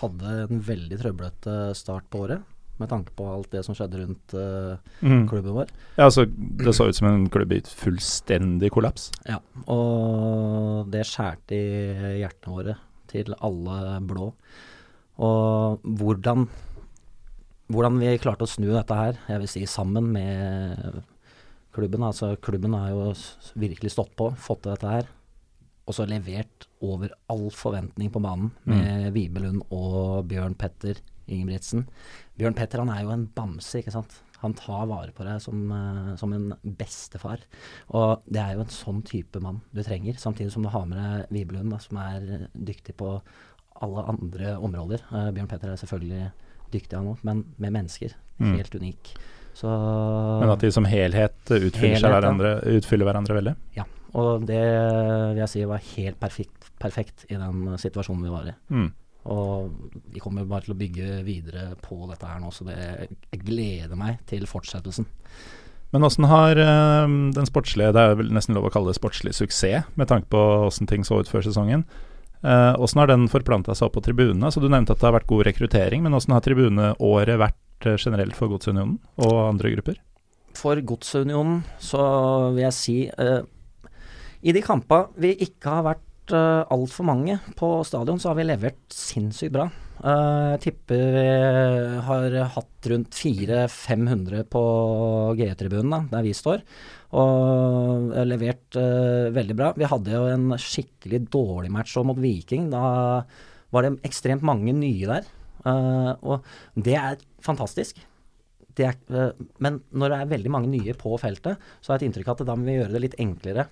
hadde en veldig trøblete start på året, med tanke på alt det som skjedde rundt uh, Mm. klubben vår. Ja, altså, det så ut som en klubb i fullstendig kollaps. Ja, og det skjærte i hjertene våre til alle blå. Og hvordan, hvordan vi klarte å snu dette her, jeg vil si sammen med klubben. Altså klubben har jo virkelig stått på, fått til dette her. Og så levert over all forventning på banen med Vibelund og Bjørn Petter Ingebrigtsen. Bjørn Petter han er jo en bamse, ikke sant. Han tar vare på deg som, eh, som en bestefar. Og det er jo en sånn type mann du trenger, samtidig som du har med deg Vibelund, da, som er dyktig på alle andre områder. Eh, Bjørn Petter er selvfølgelig dyktig han òg, men med mennesker. Mm. Helt unik. Så Men at de som helhet utfyller, Helhet, hverandre, utfyller hverandre veldig. Ja. Og det vil jeg si var helt perfekt, perfekt i den situasjonen vi var i. Mm. Og vi kommer bare til å bygge videre på dette her nå, så det, jeg gleder meg til fortsettelsen. Men åssen har eh, den sportslige Det er vel nesten lov å kalle det sportslig suksess, med tanke på åssen ting så ut før sesongen. Eh, Åssen har den forplanta seg opp på tribunene? Så Du nevnte at det har vært god rekruttering, men åssen har tribuneåret vært eh, generelt for Godsunionen og andre grupper? For Godsunionen så vil jeg si eh, I de kampene vi ikke har vært uh, altfor mange på stadion, så har vi levert sinnssykt bra. Eh, jeg tipper vi har hatt rundt 400-500 på GE-tribunen, der vi står. Og levert eh, veldig bra. Vi hadde jo en skikkelig dårlig match mot Viking. Da var det ekstremt mange nye der. Eh, og det er fantastisk. Det er, men når det er veldig mange nye på feltet, så har jeg et inntrykk av at da må vi gjøre det litt enklere.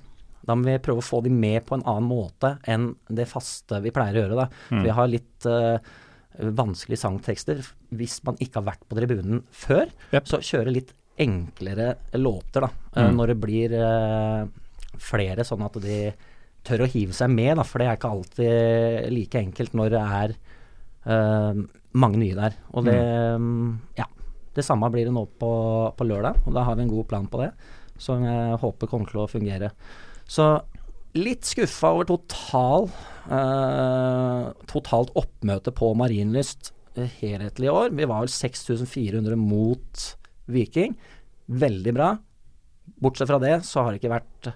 Da må vi prøve å få de med på en annen måte enn det faste vi pleier å gjøre. Da. Mm. Vi har litt eh, vanskelige sangtekster hvis man ikke har vært på tribunen før. Yep. Så kjøre litt enklere låter da, eh, Mm. når det blir uh, flere, sånn at de tør å hive seg med. Da, for det er ikke alltid like enkelt når det er uh, mange nye der. Og det mm, Ja. Det samme blir det nå på, på lørdag, og da har vi en god plan på det. Som jeg håper kommer til å fungere. Så litt skuffa over total eh, totalt oppmøte på Marienlyst eh, helhetlig i år. Vi var vel 6400 mot Viking. Veldig bra. Bortsett fra det så har det ikke vært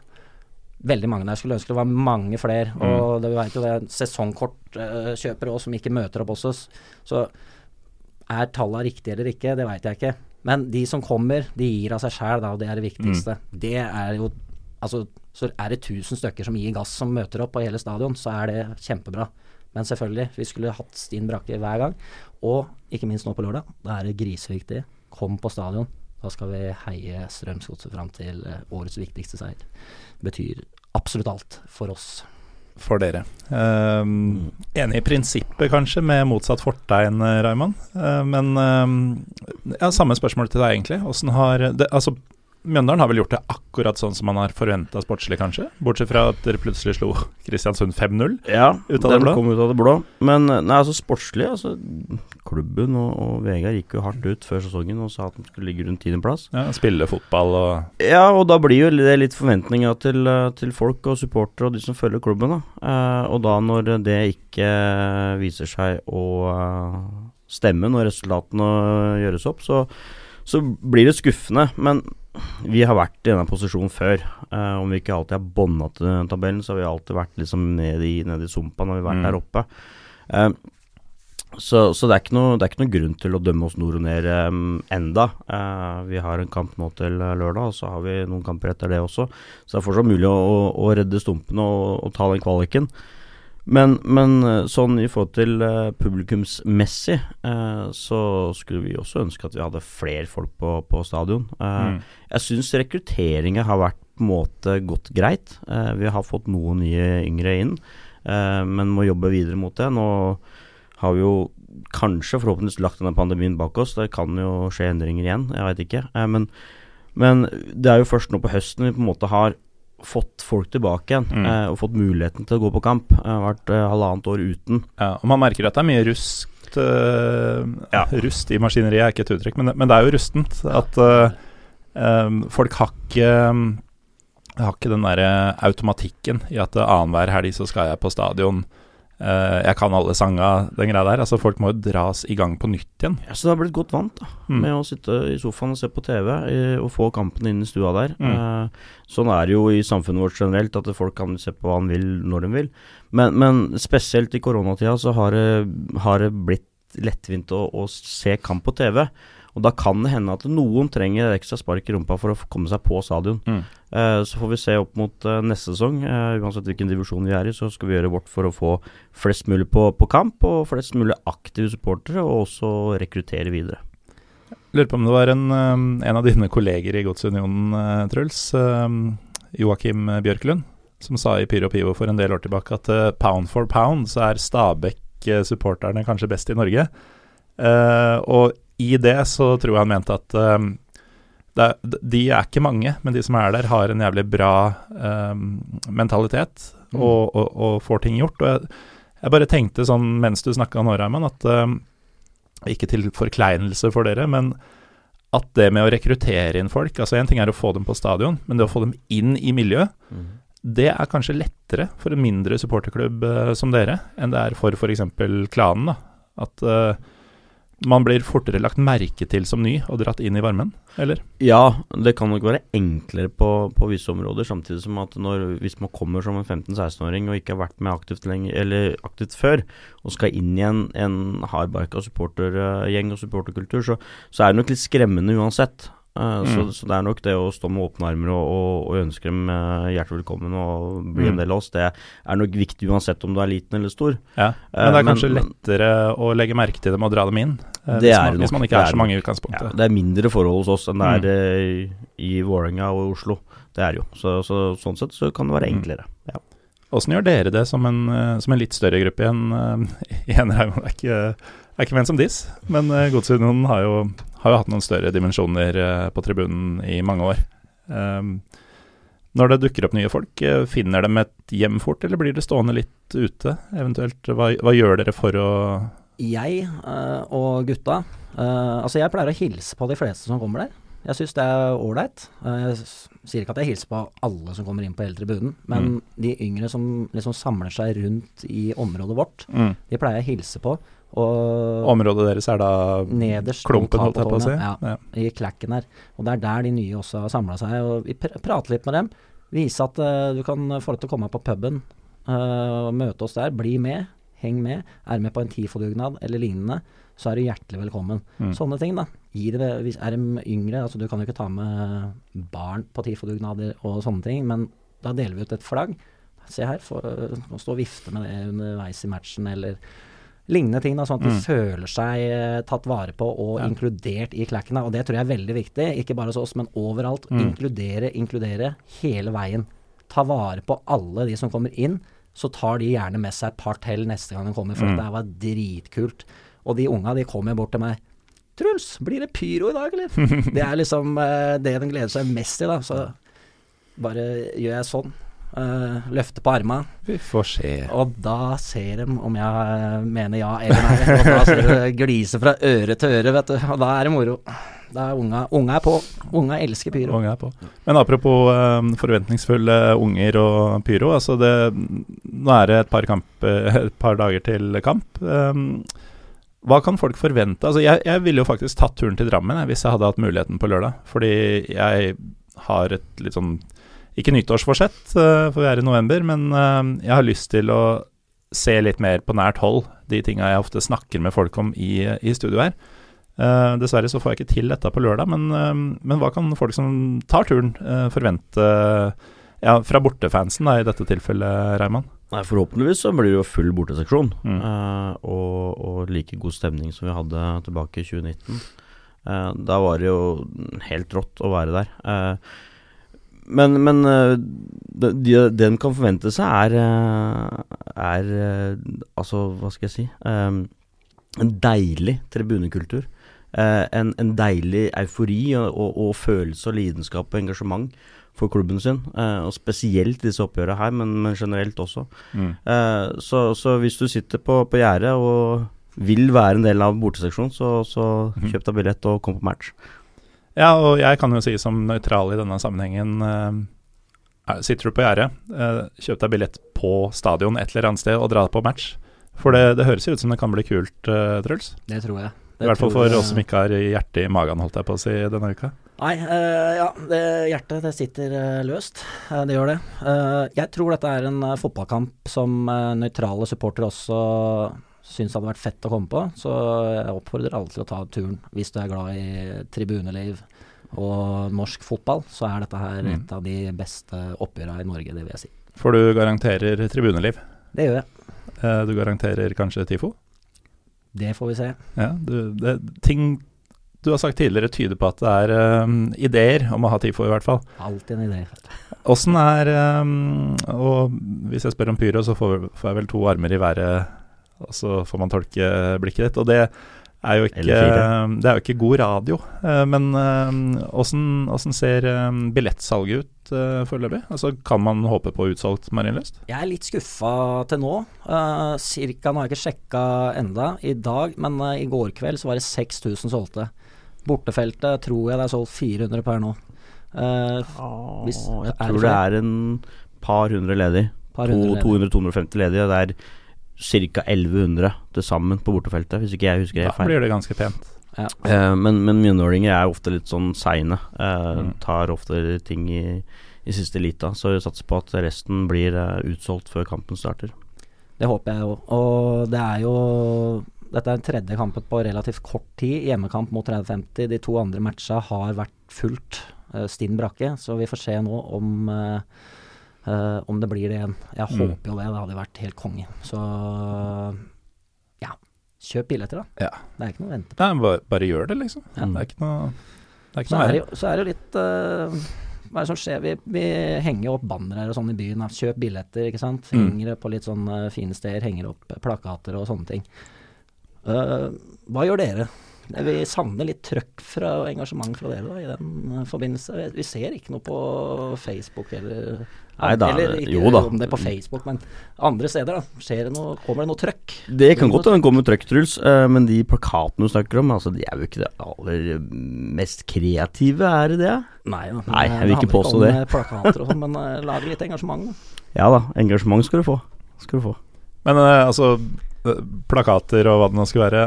veldig mange der. Jeg Skulle ønske det var mange flere. Og det, vi vet jo det er sesongkortkjøpere òg som ikke møter opp også. Så er tallene riktige eller ikke, det veit jeg ikke. Men de som kommer, de gir av seg sjæl, og det er det viktigste. Det er jo Altså, så er det 1000 stykker som gir gass som møter opp på hele stadion, så er det kjempebra. Men selvfølgelig, vi skulle hatt Stin Brakke hver gang. Og ikke minst nå på lørdag. Da er det griseviktig. Kom på stadion. Da skal vi heie Strømsgodset fram til eh, årets viktigste seier. Betyr absolutt alt for oss. For dere. Um, enig i prinsippet, kanskje, med motsatt fortegn, eh, Raymond. Uh, men um, ja, samme spørsmål til deg, egentlig. Hvordan har det, altså, Mjøndalen har vel gjort det akkurat sånn som man har forventa sportslig, kanskje? Bortsett fra at dere plutselig slo Kristiansund 5-0. Ja, Ut av det blå? kom ut av det blå. Men nei, altså sportslig altså, Klubben og, og Vegard gikk jo hardt ut før sesongen og sa at de skulle ligge rundt tiendeplass. Ja, spille fotball og Ja, og da blir jo det litt forventninger til, eh, til folk og supportere og de som følger klubben. Da. Eh, og da når det ikke viser seg å eh, stemme når resultatene gjøres opp, så, så blir det skuffende. Men vi har vært i denne posisjonen før. Uh, om vi ikke alltid har bånda til tabellen, så har vi alltid vært liksom nede i, i sumpa når vi har vært Mm. der oppe. Uh, Så, så det, er ikke noe, det er ikke noe grunn til å dømme oss nord og ned um, enda. Uh, vi har en kamp nå til lørdag, og så har vi noen kamper etter det også. Så det er fortsatt mulig å, å redde stumpene og, og, ta den kvaliken. Men, men, sånn i forhold til uh, publikumsmessig, uh, så skulle vi også ønske at vi hadde flere folk på, på stadion. Mm. Jeg syns rekrutteringa har vært på en måte gått greit. vi har fått noen nye yngre inn, men må jobbe videre mot det. Nå har vi jo kanskje forhåpentligvis lagt denne pandemien bak oss. Det kan jo skje endringer igjen, jeg veit ikke. Eh, men, men, det er jo først nå på høsten vi på en måte har fått folk tilbake igjen mm. eh, og fått muligheten til å gå på kamp. Har vært eh, halvannet år uten. Ja, og Man merker at det er mye rust, eh, ja. rust i maskineriet, er ikke et uttrykk, men, men det er jo rustent. At uh, um, folk har ikke har ikke den der automatikken i at annenhver helg så skal jeg på stadion. Uh, jeg kan alle sanga, den greia der. Altså Folk må jo dras i gang på nytt igjen. Ja, Så det har blitt godt vant da mm. med å sitte i sofaen og se på TV og få kampene inn i stua der. Mm. Uh, sånn er det jo i samfunnet vårt generelt, at folk kan se på hva de vil når de vil. Men, men spesielt i koronatida så har det, har det blitt lettvint å, å se kamp på TV. Og da kan det hende at noen trenger ekstra spark i rumpa for å komme seg på stadion. Mm. Uh, så får vi se opp mot uh, neste sesong. Uh, uansett hvilken divisjon vi er i, så skal vi gjøre vårt for å få flest mulig på, på kamp, og flest mulig aktive supportere, og også rekruttere videre. Lurer på om det var en, en av dine kolleger i Godsunionen, Truls, Joakim Bjørklund, som sa i Pyro Pivo for en del år tilbake at pound for pound så er Stabæk-supporterne kanskje best i Norge. og i det så tror jeg han mente at um, er, de er ikke mange, men de som er der, har en jævlig bra um, mentalitet mm. og, og, og, får ting gjort. Og jeg, jeg bare tenkte sånn mens du snakka nå, Raymond, at um, Ikke til forkleinelse for dere, men at det med å rekruttere inn folk altså Én ting er å få dem på stadion, men det å få dem inn i miljøet, mm. det er kanskje lettere for en mindre supporterklubb uh, som dere enn det er for f.eks. Klanen. da, At uh, man blir fortere lagt merke til som ny og dratt inn i varmen, eller? Ja, det kan nok være enklere på, på visse områder, samtidig som at når, hvis man kommer som en 15-16-åring og ikke har vært med aktivt, lenge, aktivt før, og skal inn i en, en hardbarka supportergjeng og supporterkultur, så, så er det nok litt skremmende uansett. Uh, mm. så, så, det er nok det å stå med åpne armer og, og, og ønske dem uh, hjertelig velkommen og bli mm. en del av oss, det er nok viktig uansett om du er liten eller stor. Ja, Men det er kanskje men, lettere å legge merke til dem og dra dem inn? hvis, man, hvis, man, ikke er, er så mange i utgangspunktet. Ja, det er mindre forhold hos oss enn det er mm. i Vålerenga og Oslo. Det er jo. Så, så, sånn sett så kan det være mm. enklere. Ja. Åssen gjør dere det som en, som en, litt større gruppe i en, i en Det er ikke, er ikke ment som diss, men uh, Godsunionen har har jo hatt noen større dimensjoner uh, på tribunen i mange år. Um, når det dukker opp nye folk, eh, finner de et hjem fort, eller blir det stående litt ute? Eventuelt, hva, hva gjør dere for å Jeg uh, og gutta uh, Altså, jeg pleier å hilse på de fleste som kommer der. Jeg syns det er ålreit. Uh, jeg sier ikke at jeg hilser på alle som kommer inn på hele tribunen, men mm. de yngre som liksom samler seg rundt i området vårt, mm. de pleier jeg å hilse på. Og Området deres er da nederst klumpen, holdt jeg på å si? Ja, ja, i klakken her. Og det er der de nye også har samla seg. Og vi pr prater litt med dem. Vise at uh, du kan få lov til å komme på puben uh, og møte oss der. Bli med. Heng med. Er med på en TIFO-dugnad eller lignende, så er du hjertelig velkommen. Mm. Sånne ting, da. Det, hvis er de yngre altså Du kan jo ikke ta med barn på TIFO-dugnader og sånne ting, men da deler vi ut et flagg. Se her, få stå og vifte med det underveis i matchen, eller lignende ting. Da, sånn at de mm. føler seg uh, tatt vare på og ja. inkludert i klekkene. Og det tror jeg er veldig viktig, ikke bare hos oss, men overalt. Mm. Inkludere, inkludere hele veien. Ta vare på alle de som kommer inn. Så tar de gjerne med seg et par til neste gang de kommer, for mm. det var dritkult. Og de unga de kommer bort til meg. 'Truls, blir det pyro i dag, eller?' det er liksom uh, det de gleder seg mest til, da. Så bare gjør jeg sånn. Uh, løfte på arma. Vi får se. Og da ser de om jeg uh, mener ja eller nei. Og da ser glise fra øre til øre, vet du. Og da er det moro. Da er unga, unga er på. Unga elsker pyro. Unga er på. Men apropos uh, forventningsfulle unger og pyro. Altså det, nå er det et par, kamp, et par dager til kamp. Um, hva kan folk forvente? Altså jeg, jeg ville jo faktisk tatt turen til Drammen hvis jeg hadde hatt muligheten på lørdag. Fordi jeg har et litt sånn ikke nyttårsforsett, uh, for vi er i november, men uh, jeg har lyst til å se litt mer på nært hold de tinga jeg ofte snakker med folk om i, i studio her. Eh, dessverre så får jeg ikke til dette på lørdag, men, eh, men hva kan folk som tar turen, eh, forvente ja, fra bortefansen da, i dette tilfellet, Reimann? Nei, Forhåpentligvis så blir det jo full borteseksjon, Mm. eh, og, og like god stemning som vi hadde tilbake i 2019. Eh, da var det jo helt rått å være der. Men men eh, det, det det en kan forvente seg, er, eh, er eh, Altså, hva skal jeg si um, En deilig tribunekultur. Uh, en, en deilig eufori og, og, og følelse og lidenskap og engasjement for klubben sin. Uh, og spesielt disse oppgjørene her, men, men generelt også. Mm. Uh, så, så hvis du sitter på, på gjerdet og vil være en del av borteseksjonen, så, så Mhm. kjøp deg billett og kom på match. Ja, og jeg kan jo si som nøytral i denne sammenhengen eh, Sitter du på gjerdet, eh, kjøp deg billett på stadion et eller annet sted og dra på match. For det, det høres jo ut som det kan bli kult, uh, Truls. Det tror jeg. I hvert fall for oss som ikke har hjertet i magen, holdt jeg på å si, denne uka. Nei, uh, ja, det, hjertet det sitter uh, løst. Uh, det gjør det. Eh, jeg tror dette er en eh, fotballkamp som nøytrale supportere også syns hadde vært fett å komme på. Så jeg oppfordrer alle til å ta turen. Hvis du er glad i tribuneliv og norsk fotball, så er dette her Mm. et av de beste oppgjørene i Norge, det vil jeg si. For du garanterer tribuneliv. Det gjør jeg. Eh, du garanterer kanskje TIFO? Det får vi se. Ja, du, det, ting du har sagt tidligere tyder på at det er um, ideer om å ha TIFO, i hvert fall. Alltid en idé. Åssen er um, Og hvis jeg spør om pyro, så får, får jeg vel to armer i været, og så får man tolke blikket ditt. Og det er jo ikke, det er jo ikke god radio. Eh, men åssen ser billettsalget ut uh, foreløpig? Altså, kan man håpe på utsolgt Marienlyst? Jeg er litt skuffa til nå. Uh, cirka, nå har jeg ikke sjekka enda i dag, men eh, i går kveld så var det 6000 solgte. Bortefeltet tror jeg det er solgt 400 per nå. Eh, Hvis- jeg er det tror det er en par hundre ledig. par hundre ledige. 200-250 ledige. Det er ca. 1100 til sammen på bortefeltet, hvis ikke jeg husker Da helt feil. blir det ganske pent. Eh, men men mjøndålinger er ofte litt sånn seine. Eh, Mm. Tar ofte ting i, i siste lita. Så vi satser på at resten blir eh, utsolgt før kampen starter. Det håper jeg jo. Og det er jo Dette er den tredje kampen på relativt kort tid. Hjemmekamp mot 30-50. De to andre matcha har vært fullt uh, stinn brakke, så vi får se nå om eh, eh, om det blir det igjen. Jeg Mm. håper jo det. Det hadde vært helt konge. Så ja, kjøp billetter, da. Ja. Det er ikke noe å vente på. Nei, bare, bare gjør det, liksom. Ja. Det er ikke noe Det er ikke Så noe er det jo, så er det jo litt uh, Hva er det som skjer? Vi, vi henger opp bannere og sånn i byen. Kjøp billetter, ikke sant. Mm. Henger det på litt sånn eh, fine steder. Henger opp plakater og sånne ting. Uh, hva gjør dere? Vi savner litt trøkk fra engasjement fra dere da, i den forbindelse. Vi, vi ser ikke noe på Facebook eller Nei da, eller ikke jo da. om det er på Facebook, men andre steder, da. Skjer det noe, kommer det noe trøkk? Det kan godt hende det kommer trøkk, Truls, eh, men de plakatene du snakker om, altså, de er jo ikke det aller mest kreative, er det det? Nei, da, Nei, jeg vil ikke påstå om, det. eh, Plakater og sånn, men uh, lag litt engasjement. Da. Ja da, engasjement skal du få. Skal du få. Men uh, altså, plakater og hva det nå skal være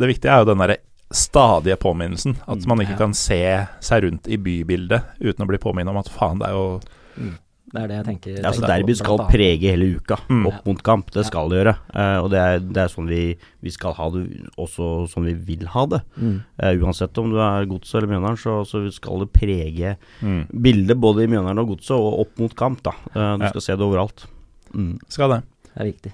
Det viktige er jo den derre stadige påminnelsen. At Mm, man ikke ja. kan se seg rundt i bybildet uten å bli påminnet om at faen, det er jo Det er det jeg tenker. Ja, altså Derby skal prege hele uka, Mm. opp mot kamp. Det Ja. skal det gjøre. Uh, og det er, det er sånn vi, vi skal ha det, også sånn vi vil ha det. Mm. Uh, uansett om du er Godset eller Mjøndalen, så, så skal det prege mm, bildet både i Mjøndalen og Godset, og opp mot kamp. da Uh, Du Ja. skal se det overalt. Mm. Skal det. Det er viktig.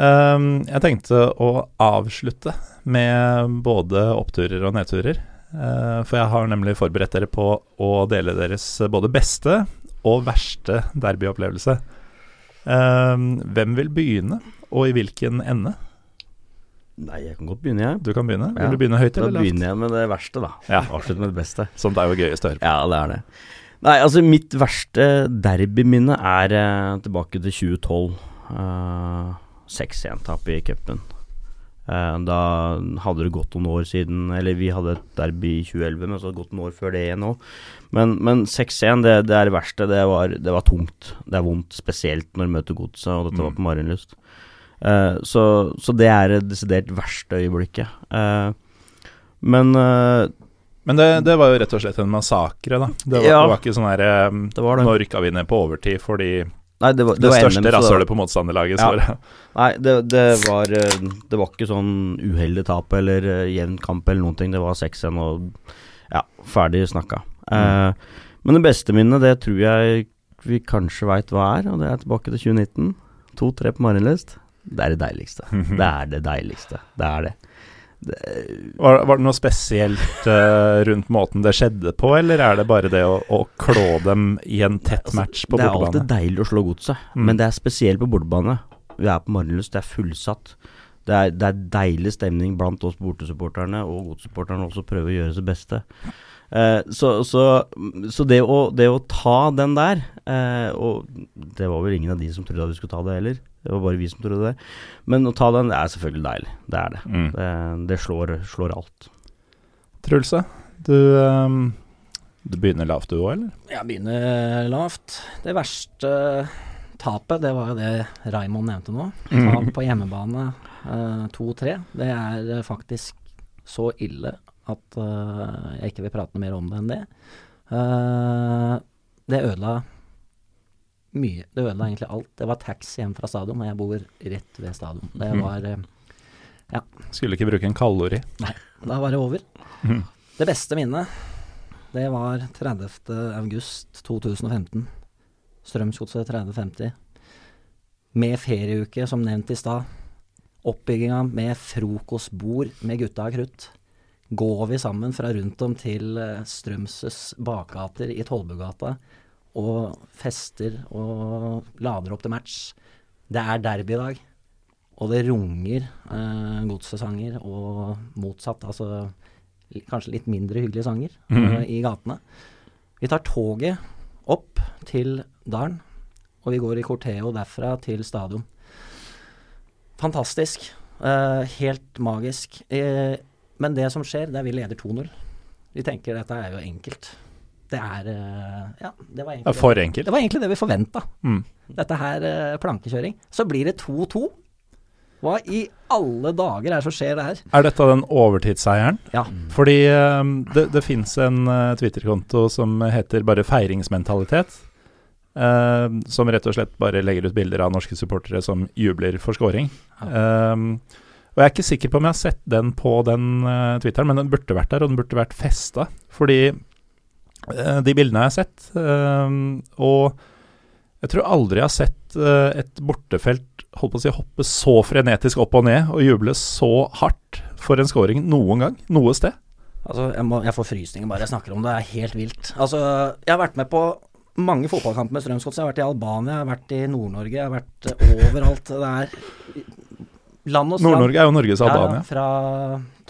Um, jeg tenkte å avslutte med både oppturer og nedturer. For jeg har nemlig forberedt dere på å dele deres både beste og verste derbyopplevelse. Uh, hvem vil begynne, og i hvilken ende? Nei, jeg kan godt begynne, jeg. Du kan begynne. Ja. Vil du begynne høyt Da eller lavt? begynner jeg med det verste, da. Ja. Avslutt med det beste. Som det er jo gøyest å høre på. Ja, det er det. Nei, altså mitt verste derbyminne er uh, tilbake til 2012. Uh, 6-1-tap i cupen. Eh, da hadde det gått noen år siden Eller vi hadde et derby i 2011, men så hadde det gått noen år før det igjen òg. Men, men 6-1, det, det er det verste. Det var, det var tungt. Det er vondt, spesielt når du møter godset, og dette var Mm. på Marienlyst. Uh, så, så det er det desidert verste øyeblikket. Uh, men uh, Men det, det var jo rett og slett en massakre, da. Det var, Ja. det var ikke sånn her det var det. Nå rykka vi ned på overtid fordi Nei, det var, det Det, største rasshølet på motstanderlaget. Ja. Nei, det, det var eh, Det var ikke sånn uheldig tap eller uh, jevn kamp eller noen ting. Det var 6-1 og ja, ferdig snakka. Eh, men det beste minnet, det tror jeg vi kanskje veit hva er, og det er tilbake til 2019. 2-3 på Marienlyst. Det er det deiligste. Det er det deiligste. Det er det. Var, var det noe spesielt uh, rundt måten det skjedde på, eller er det bare det å, å klå dem i en tett Altså, match på det er bortebane? alltid deilig å slå godset, Mm. men det er spesielt på bortebane. Vi er på Marienlyst, det er fullsatt. Det er, det er deilig stemning blant oss bortesupporterne, og godssupporterne også prøver å gjøre sitt beste. Eh, så så, så det, å, det å ta den der eh, Og det var vel ingen av de som trodde at vi skulle ta det heller. Det var bare vi som trodde det. Men å ta den det er selvfølgelig deilig. Det er det. Mm. Det, det slår, slår alt. Trulse, du, ehm, du begynner lavt du òg, eller? Jeg begynner lavt. Det verste tapet, det var jo det Raymond nevnte nå. Tap på hjemmebane eh, 2-3. Det er eh, faktisk så ille at uh, jeg ikke vil prate noe mer om det enn det. Uh, det ødela mye. Det ødela egentlig alt. Det var taxi hjem fra stadion, og jeg bor rett ved stadion. Det var mm. Ja. Skulle ikke bruke en kalori. Nei, Da var det over. Mm. Det beste minnet, det var 30. august 2015. Strømsgodset 3050. Med ferieuke, som nevnt i stad. Oppbygginga med frokostbord med gutta av krutt. Går vi sammen fra rundt om til eh, Strømses bakgater i Tollbugata og fester og lader opp til match. Det er derby i dag. Og det runger eh, godssanger og motsatt, altså kanskje litt mindre hyggelige sanger mm -hmm. i gatene. Vi tar toget opp til Dalen, og vi går i corteo derfra til stadion. Fantastisk. eh, helt magisk. Eh, men det som skjer, det er vi leder 2-0. Vi tenker dette er jo enkelt. Det er eh, Ja, det var egentlig for enkelt. det var egentlig det vi forventa. Mm. Dette her eh, plankekjøring. Så blir det 2-2. Hva i alle dager er det som skjer det her? Er dette den overtidsseieren? Ja. Fordi ehm, det, det fins en Twitter-konto som heter bare feiringsmentalitet. ehm, som rett og slett bare legger ut bilder av norske supportere som jubler for scoring. Ehm, og jeg er ikke sikker på om jeg har sett den på den uh, Twitteren, men den burde vært der, og den burde vært festa. Fordi eh, de bildene jeg har sett, ehm, og jeg tror aldri jeg har sett eh, et bortefelt si, hoppe så frenetisk opp og ned og juble så hardt for en scoring noen gang, noe sted. Altså, jeg, må, jeg får frysninger bare jeg snakker om det. Det er helt vilt. Altså, jeg har vært med på mange fotballkamper med Strømsgodset. Jeg har vært i Albania, jeg har vært i Nord-Norge, jeg har vært eh, overalt. Det er land og strand. Nord-Norge er jo Norges Albania. Ja, fra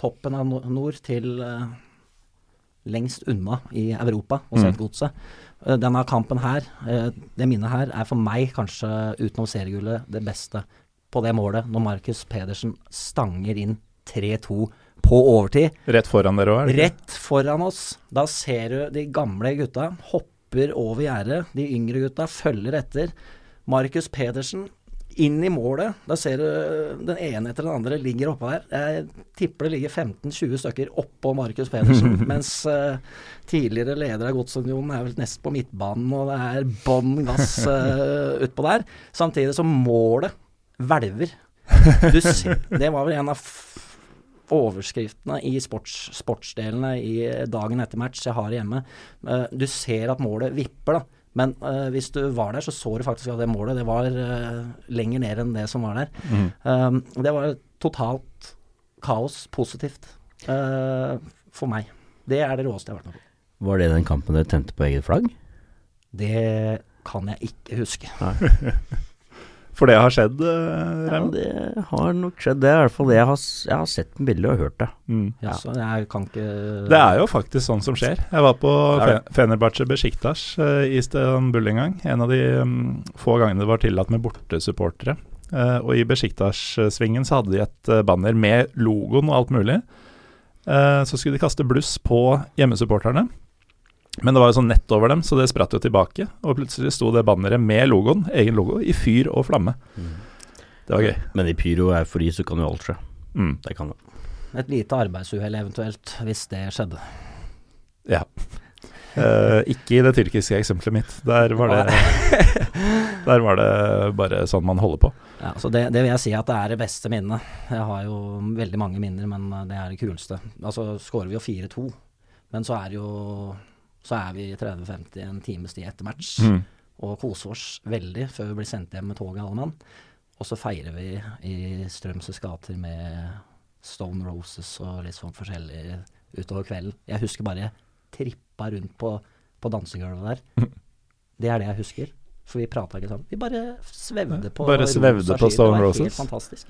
toppen av nord til eh, lengst unna i Europa og Mm. sett godset. Mm. denne kampen her, eh, det minnet her, er for meg kanskje utenom seriegullet det beste på det målet, når Markus Pedersen stanger inn 3-2 på overtid. Rett foran dere òg? Rett foran oss. Da ser du de gamle gutta hopper over gjerdet. De yngre gutta følger etter. Markus Pedersen inn i målet. Da ser du den ene etter den andre ligger oppå der. Jeg tipper det ligger 15-20 stykker oppå Markus Pedersen. mens uh, tidligere leder av Godsunionen er vel nest på midtbanen, og det er bånn gass uh, utpå der. Samtidig som målet hvelver. Du ser, det var vel en av overskriftene i sports, sportsdelene i dagen etter match jeg har hjemme. Uh, du ser at målet vipper, da. Men uh, hvis du var der, så så du faktisk at det målet det var uh, lenger ned enn det som var der. Mm. Um, det var totalt kaos, positivt, uh, for meg. Det er det råeste jeg har vært med på. Var det den kampen dere tente på eget flagg? Det kan jeg ikke huske. For det har skjedd, Raymond? Ja, det har nok skjedd. Det er i hvert fall det jeg har, jeg har sett en bilde og hørt det. Mm. Ja, så jeg kan ikke Det er jo faktisk sånn som skjer. Jeg var på er Fenerbahçe Besiktas eh, i Istanbul en gang. En av de um, få gangene det var tillatt med bortesupportere. Uh, og i Besiktas-svingen så hadde de et eh, banner med logoen og alt mulig. Uh, så skulle de kaste bluss på hjemmesupporterne. Men det var jo sånn nett over dem, så det spratt jo tilbake. Og plutselig sto det banneret med logoen, egen logo, i fyr og flamme. Det var gøy. Men i pyro og eufori så kan jo alt skje. Mm. Det kan det. Et lite arbeidsuhell eventuelt, hvis det skjedde. Ja. Eh, ikke i det tyrkiske eksempelet mitt. Der var det, der var det bare sånn man holder på. Ja, så det, det vil jeg si at det er det beste minnet. Jeg har jo veldig mange minner, men det er det kuleste. Altså skårer vi jo 4-2, men så er det jo så er vi 30-50 en times tid etter match. Mm. Og koser oss veldig før vi blir sendt hjem med toget alle mann. Og så feirer vi i Strømsøs gater med Stone Roses og litt sånn forskjellig utover kvelden. Jeg husker bare jeg trippa rundt på, på dansegulvet der. Det er det jeg husker. For vi prata ikke sammen. Vi bare svevde på Bare svevde på. Stone Det var Roses. fantastisk.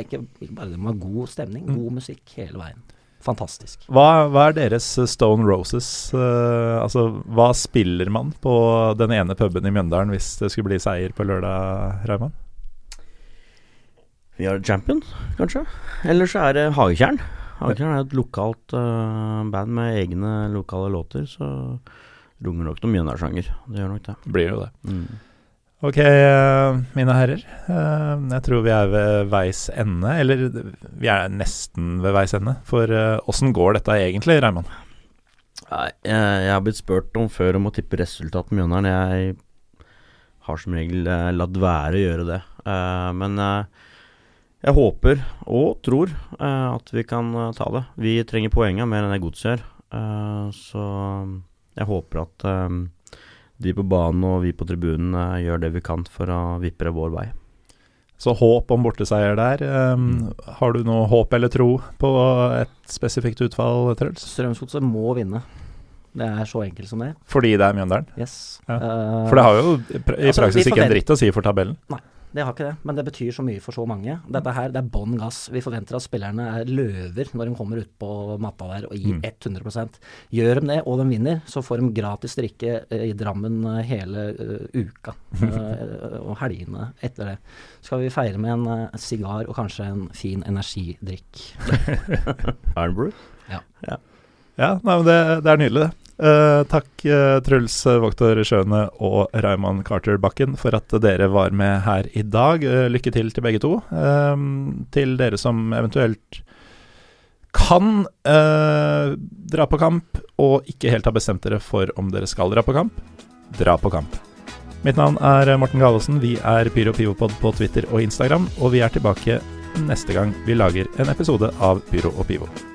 Ikke, ikke bare det var god stemning, Mm. god musikk hele veien. Fantastisk. Hva, hva er deres Stone Roses? Uh, altså, hva spiller man på den ene puben i Mjøndalen hvis det skulle bli seier på lørdag, Raymond? Vi har Champion, kanskje. Eller så er det Hagekjern. Hagekjern er et lokalt uh, band med egne lokale låter, så runger nok noen Mjøndalssanger. Det gjør nok det. Blir jo det. Mm. Ok, eh, mine herrer. eh, jeg tror vi er ved veis ende. Eller vi er nesten ved veis ende. For eh, åssen går dette egentlig, Reimann? Jeg, har blitt spurt om før om å tippe resultatet med Mjøndalen. Jeg har som regel latt være å gjøre det. Men jeg håper og tror at vi kan ta det. Vi trenger poenga mer enn det godset gjør. Så jeg håper at de på banen og vi på tribunen gjør det vi kan for å vippe det vår vei. Så håp om borteseier der. eh, Har du noe håp eller tro på et spesifikt utfall, Truls? Strømsgodset må vinne. Det er så enkelt som det. Fordi det er Mjøndalen? Yes. Ja. Eh, For det har jo i praksis Altså, praksis ikke en dritt å si for tabellen. Det har ikke det, men det betyr så mye for så mange. Dette her, det er bånn gass. Vi forventer at spillerne er løver når de kommer ut på matta der og gir Mm. 100% Gjør de det, og de vinner, så får de gratis drikke eh, i Drammen eh, hele uh, uka. uh, og helgene etter det. Så Skal vi feire med en uh, sigar og kanskje en fin energidrikk. Ironbrew? Ja, nei, men det, det er nydelig, det. Eh, takk uh, Truls Voktor Sjøne og Raymond Carter Bakken for at dere var med her i dag. Uh, lykke til til begge to. Til dere som eventuelt kan dra på kamp og ikke helt har bestemt dere for om dere skal dra på kamp, dra på kamp. Mitt navn er Morten Galesen. Vi er Pyro Pivopod på Twitter og Instagram, og vi er tilbake neste gang vi lager en episode av Pyro og Pivo.